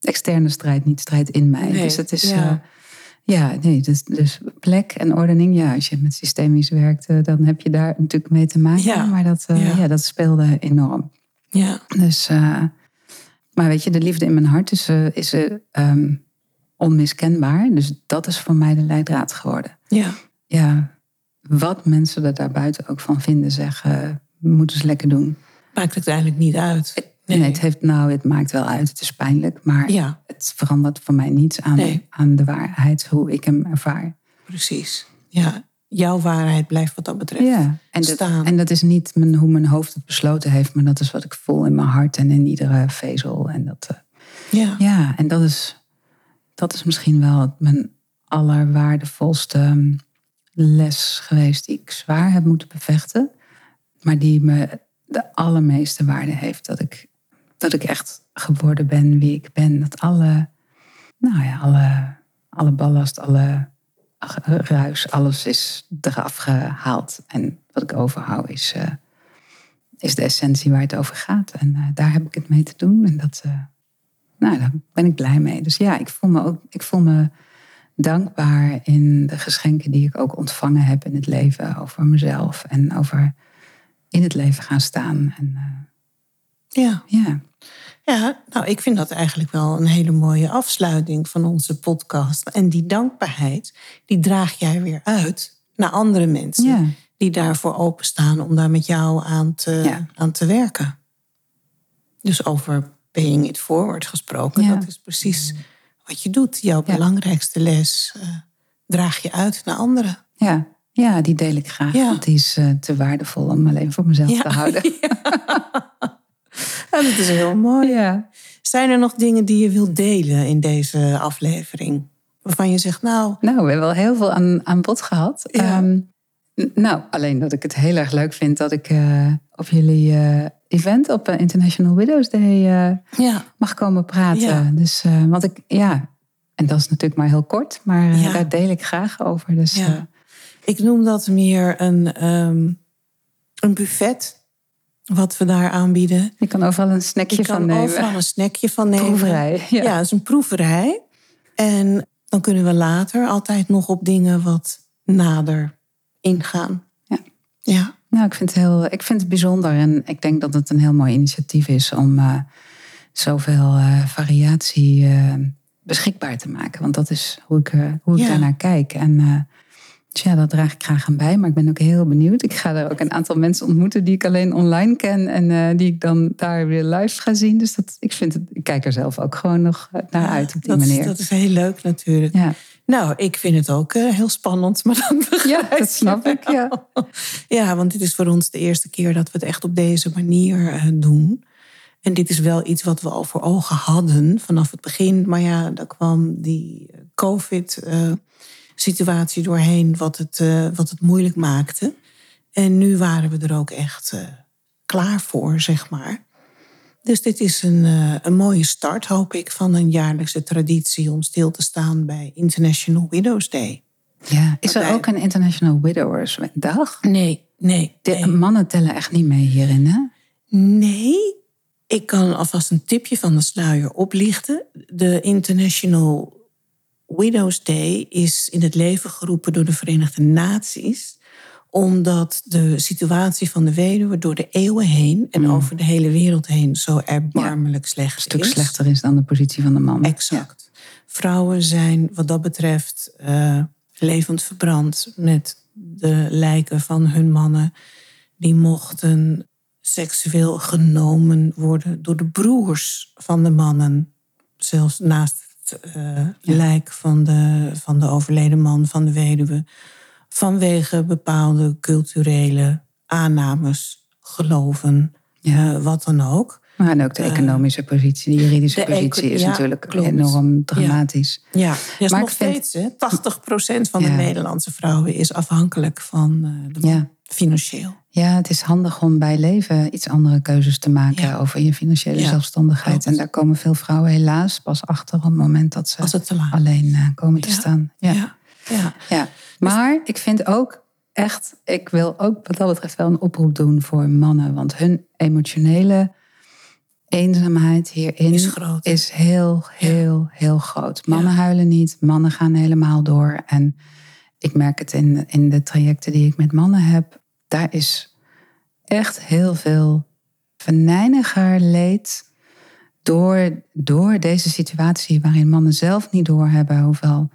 externe strijd, niet strijd in mij. Nee, dus het is ja. ja, ja nee, dus, dus plek en ordening. Ja, als je met systemisch werkt, eh, dan heb je daar natuurlijk mee te maken. Ja. Maar dat, eh, Ja. ja. dat speelde enorm. Ja. Dus, eh, maar weet je, de liefde in mijn hart is, eh, is eh, ehm, onmiskenbaar. Dus dat is voor mij de leidraad geworden. Ja. Ja, wat mensen er daarbuiten ook van vinden, zeggen, moeten ze lekker doen. Maakt het eigenlijk niet uit. Nee, het heeft, nou, het maakt wel uit. Het is pijnlijk, maar Ja. het verandert voor mij niets aan, Nee. aan de waarheid, hoe ik hem ervaar. Precies. Ja. Jouw waarheid blijft wat dat betreft. Ja, en dat, staan. en dat is niet mijn, hoe mijn hoofd het besloten heeft, maar dat is wat ik voel in mijn hart en in iedere vezel. En dat, eh, Ja. ja, en dat is, dat is misschien wel mijn allerwaardevolste ehm, les geweest die ik zwaar heb moeten bevechten, maar die me de allermeeste waarde heeft. Dat ik, dat ik echt geworden ben wie ik ben. Dat alle, nou ja, alle, alle ballast, alle ruis, alles is eraf gehaald. En wat ik overhoud is, eh, is de essentie waar het over gaat. En eh, daar heb ik het mee te doen. En dat, eh, nou, daar ben ik blij mee. Dus ja, ik voel me ook, ik voel me dankbaar in de geschenken die ik ook ontvangen heb in het leven over mezelf en over in het leven gaan staan. En eh, Ja. ja, Ja, nou, ik vind dat eigenlijk wel een hele mooie afsluiting van onze podcast. En die dankbaarheid, die draag jij weer uit naar andere mensen. Ja. Die daarvoor openstaan om daar met jou aan te, Ja. aan te werken. Dus over paying it forward gesproken, Ja. dat is precies wat je doet. Jouw belangrijkste les eh, draag je uit naar anderen. ja, ja, die deel ik graag. Want die is eh, te waardevol om alleen voor mezelf te houden. Ja, dat is heel mooi. Ja. Zijn er nog dingen die je wilt delen in deze aflevering? Waarvan je zegt, nou, Nou, we hebben wel heel veel aan, aan bod gehad. Ja. Ehm, nou, alleen dat ik het heel erg leuk vind dat ik eh, op jullie eh, event op eh, International Widows Day ja, mag komen praten. Ja. Dus, want ik, ja, en dat is natuurlijk maar heel kort, maar daar deel ik graag over. Dus ik noem dat meer een, ehm, een buffet. Wat we daar aanbieden. je kan overal een snackje Je van kan nemen. overal een snackje van nemen. Proeverij, ja. Ja, het is een proeverij. En dan kunnen we later altijd nog op dingen wat nader ingaan. Ja. Ja, Nou, ik vind, het heel, ik vind het bijzonder en ik denk dat het een heel mooi initiatief is om eh, zoveel eh, variatie eh, beschikbaar te maken. Want dat is hoe ik, hoe ik Ja. daarnaar kijk. En dus ja, dat draag ik graag aan bij. Maar ik ben ook heel benieuwd. Ik ga er ook een aantal mensen ontmoeten die ik alleen online ken en eh, die ik dan daar weer live ga zien. Dus dat, ik, vind het, ik kijk er zelf ook gewoon nog eh, naar uit op die dat, is- manier. dat is heel leuk natuurlijk. Ja. Nou, ik vind het ook eh, heel spannend, maar dan begrijp ja, dat snap ik. Ja. Ja, want dit is voor ons de eerste keer dat we het echt op deze manier doen. En dit is wel iets wat we al voor ogen hadden vanaf het begin. Maar ja, daar kwam die COVID-situatie doorheen, wat het, eh, wat het moeilijk maakte. En nu waren we er ook echt eh, klaar voor, zeg maar. Dus dit is een, eh, een mooie start, hoop ik, van een jaarlijkse traditie om stil te staan bij International Widows Day. Ja. Is er ook een International Widowers Dag? Nee, nee. De nee. mannen tellen echt niet mee hierin, hè? Nee, ik kan alvast een tipje van de sluier oplichten. De International Widows Day is in het leven geroepen door de Verenigde Naties omdat de situatie van de weduwe door de eeuwen heen en over de hele wereld heen zo erbarmelijk slecht Een stuk is. slechter is dan de positie van de man. Exact. Vrouwen zijn wat dat betreft eh, levend verbrand met de lijken van hun mannen. Die mochten seksueel genomen worden door de broers van de mannen. Zelfs naast eh, lijk van de, van de overleden man, van de weduwe. Vanwege bepaalde culturele aannames, geloven, Ja. eh, wat dan ook. Maar en ook de economische positie, de juridische de positie is ja, natuurlijk klopt. enorm dramatisch. Ja, ja is Maar nog ik vind- steeds. Hè? 80% van de. Nederlandse vrouwen is afhankelijk van eh, de man, financieel. Ja, het is handig om bij leven iets andere keuzes te maken Ja. over je financiële Ja, zelfstandigheid. En daar komen veel vrouwen helaas pas achter op het moment dat ze alleen eh, komen te Ja. staan. Ja. Ja. Ja. Ja, maar ik vind ook echt, ik wil ook wat dat betreft wel een oproep doen voor mannen. Want hun emotionele eenzaamheid hierin Is groot. is heel, heel, heel groot. Mannen huilen niet, mannen gaan helemaal door. En ik merk het in, in de trajecten die ik met mannen heb. Daar is echt heel veel venijniger leed door, door deze situatie waarin mannen zelf niet doorhebben hoeveel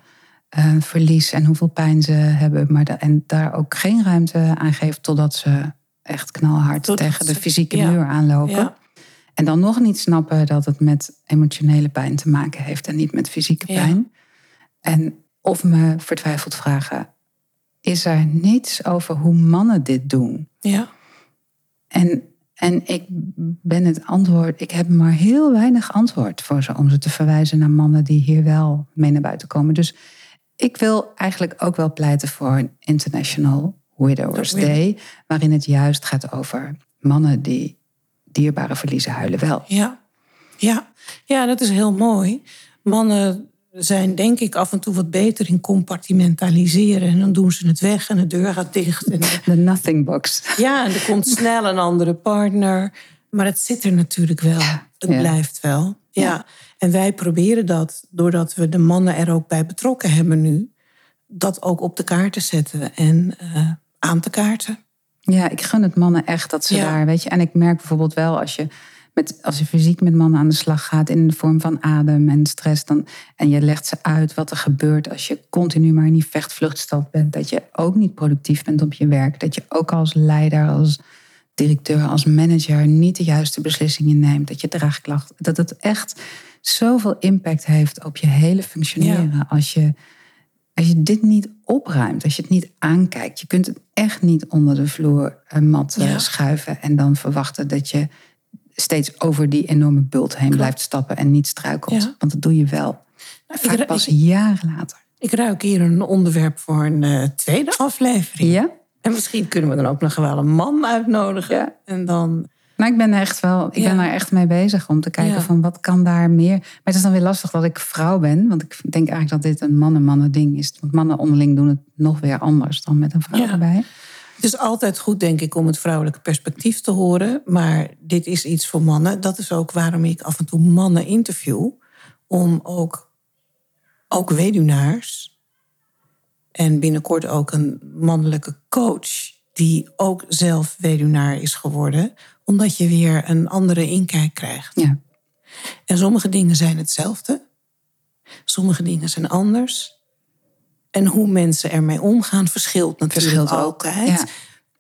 eh, verlies en hoeveel pijn ze hebben. Maar da- en daar ook geen ruimte aan geven totdat ze echt knalhard tegen de fysieke ja. muur aanlopen. Ja. En dan nog niet snappen dat het met emotionele pijn te maken heeft en niet met fysieke Ja. pijn. En of me vertwijfeld vragen, is er niets over hoe mannen dit doen? Ja. En, en ik ben het antwoord, ik heb maar heel weinig antwoord voor ze om ze te verwijzen naar mannen die hier wel mee naar buiten komen. Dus ik wil eigenlijk ook wel pleiten voor een International Widowers Day, waarin het juist gaat over mannen die dierbare verliezen huilen wel. Ja. Ja. ja, dat is heel mooi. Mannen zijn denk ik af en toe wat beter in compartimentaliseren. En dan doen ze het weg en de deur gaat dicht. En De nothing box. ja, en er komt snel een andere partner. Maar het zit er natuurlijk wel. Het ja. blijft wel. Ja. En wij proberen dat, doordat we de mannen er ook bij betrokken hebben nu... dat ook op de kaart te zetten en eh, aan te kaarten. Ja, ik gun het mannen echt dat ze daar, weet je. En ik merk bijvoorbeeld wel als je, met, als je fysiek met mannen aan de slag gaat in de vorm van adem en stress, dan, en je legt ze uit wat er gebeurt als je continu maar in die vechtvluchtstand bent, dat je ook niet productief bent op je werk, dat je ook als leider, als directeur, als manager niet de juiste beslissingen neemt, dat je draagklacht, dat het echt zoveel impact heeft op je hele functioneren als je als je dit niet opruimt, als je het niet aankijkt, je kunt het echt niet onder de vloermat eh, Ja. schuiven en dan verwachten dat je steeds over die enorme bult heen blijft stappen en niet struikelt. Ja. Want dat doe je wel. Vaak ru- pas jaren later. Ik ruik hier een onderwerp voor een eh, tweede aflevering. Ja? En misschien kunnen we dan ook nog wel een man uitnodigen. Ja. En dan. Nou, ik ben er echt wel, ik Ja. ben er echt mee bezig om te kijken van wat kan daar meer. Maar het is dan weer lastig dat ik vrouw ben, want ik denk eigenlijk dat dit een mannen-mannen ding is. Want mannen onderling doen het nog weer anders dan met een vrouw Ja. erbij. Het is altijd goed, denk ik, om het vrouwelijke perspectief te horen. Maar dit is iets voor mannen. Dat is ook waarom ik af en toe mannen interview. Om ook, ook weduwnaars. En binnenkort ook een mannelijke coach. Die ook zelf weduwnaar is geworden. Omdat je weer een andere inkijk krijgt. Ja. En sommige dingen zijn hetzelfde. Sommige dingen zijn anders. En hoe mensen ermee omgaan verschilt natuurlijk Verschilt ook, altijd. ja.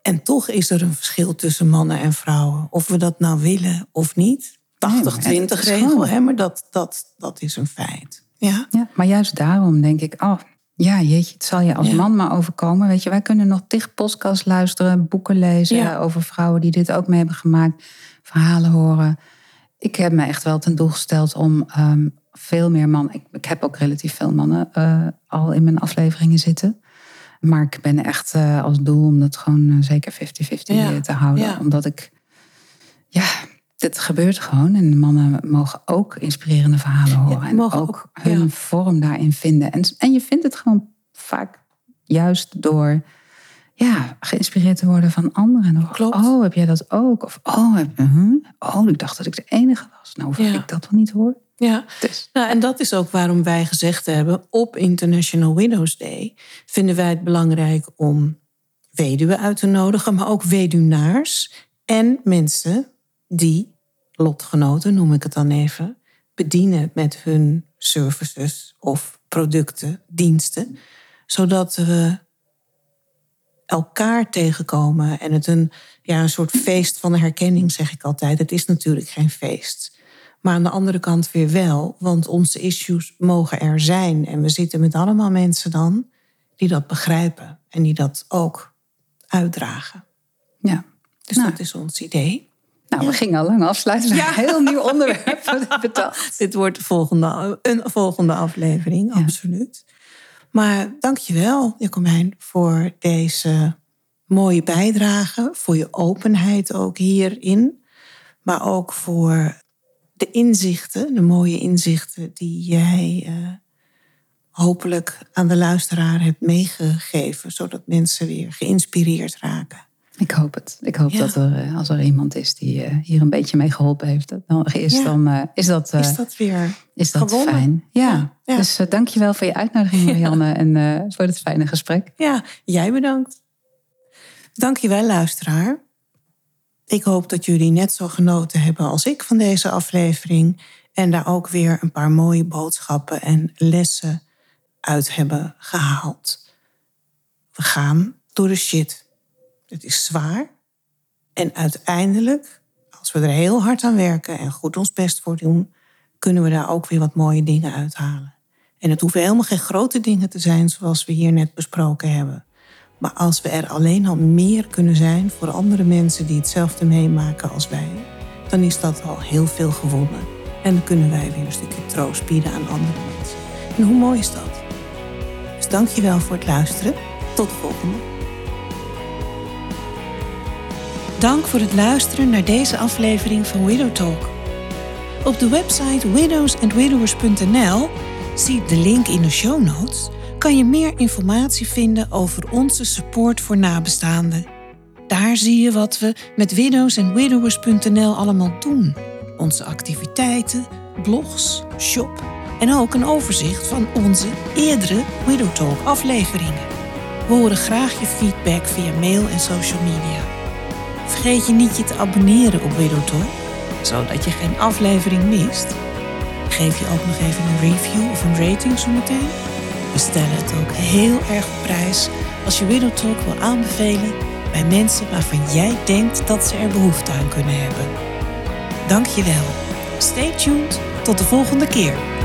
En toch is er een verschil tussen mannen en vrouwen. Of we dat nou willen of niet. 80-20 Nee, maar het is regel, hè, maar dat, dat, dat is een feit. Ja, Ja, maar juist daarom denk ik, oh ja, jeetje, het zal je als Ja. man maar overkomen. Weet je, wij kunnen nog tig podcasts luisteren, boeken lezen Ja. over vrouwen die dit ook mee hebben gemaakt, verhalen horen. Ik heb me echt wel ten doel gesteld om ehm, veel meer mannen. Ik, ik heb ook relatief veel mannen eh, al in mijn afleveringen zitten. Maar ik ben echt eh, als doel om dat gewoon eh, zeker 50-50 Ja. te houden. Ja. Omdat ik, ja, dit gebeurt gewoon. En mannen mogen ook inspirerende verhalen horen. en mogen ook, ook, hun vorm daarin vinden. En, en je vindt het gewoon vaak juist door ja, geïnspireerd te worden van anderen. Klopt. Oh, heb jij dat ook? Of oh, heb, huh? oh, ik dacht dat ik de enige was. Nou, Ja. ik dat wel niet hoor. ja. Dus, Nou, en dat is ook waarom wij gezegd hebben... op International Widows Day vinden wij het belangrijk om weduwen uit te nodigen... maar ook weduwnaars en mensen die, lotgenoten noem ik het dan even... bedienen met hun services of producten, diensten... zodat we elkaar tegenkomen en het een, ja, een soort feest van herkenning, zeg ik altijd. Het is natuurlijk geen feest. Maar aan de andere kant weer wel, want onze issues mogen er zijn. En we zitten met allemaal mensen dan die dat begrijpen en die dat ook uitdragen. Ja. Dus Nou. dat is ons idee. Nou, we gingen al lang afsluiten. Ja. Een heel nieuw onderwerp bedacht. Dit wordt de volgende, een volgende aflevering, Ja. absoluut. Maar dankjewel, Jacomijn, voor deze mooie bijdrage. Voor je openheid ook hierin. Maar ook voor de inzichten, de mooie inzichten die jij eh, hopelijk aan de luisteraar hebt meegegeven. Zodat mensen weer geïnspireerd raken. Ik hoop het. Ik hoop Ja. dat er, eh, als er iemand is die eh, hier een beetje mee geholpen heeft, dan is, Ja. dan eh, is dat, Is dat weer is dat gewonnen? fijn. Ja. Dus uh, dankjewel voor je uitnodiging, Marianne, en voor het fijne gesprek. Ja, jij bedankt. Dankjewel, luisteraar. Ik hoop dat jullie net zo genoten hebben als ik van deze aflevering. En daar ook weer een paar mooie boodschappen en lessen uit hebben gehaald. We gaan door de shit. Het is zwaar. En uiteindelijk, als we er heel hard aan werken en goed ons best voor doen, kunnen we daar ook weer wat mooie dingen uithalen. En het hoeven helemaal geen grote dingen te zijn zoals we hier net besproken hebben. Maar als we er alleen al meer kunnen zijn voor andere mensen die hetzelfde meemaken als wij, dan is dat al heel veel gewonnen. En dan kunnen wij weer een stukje troost bieden aan andere mensen. En hoe mooi is dat? Dus dank je wel voor het luisteren. Tot de volgende. Dank voor het luisteren naar deze aflevering van Widow Talk. Op de website widowsandwidowers.nl, zie de link in de show notes, kan je meer informatie vinden over onze support voor nabestaanden. Daar zie je wat we met widowsandwidowers.nl allemaal doen. Onze activiteiten, blogs, shop en ook een overzicht van onze eerdere Widow Talk afleveringen. We horen graag je feedback via mail en social media. Vergeet je niet je te abonneren op Widow zodat je geen aflevering mist. Geef je ook nog even een review of een rating zometeen. We stellen het ook heel erg op prijs als je Widow Talk wil aanbevelen bij mensen waarvan jij denkt dat ze er behoefte aan kunnen hebben. Dank je wel. Stay tuned. Tot de volgende keer.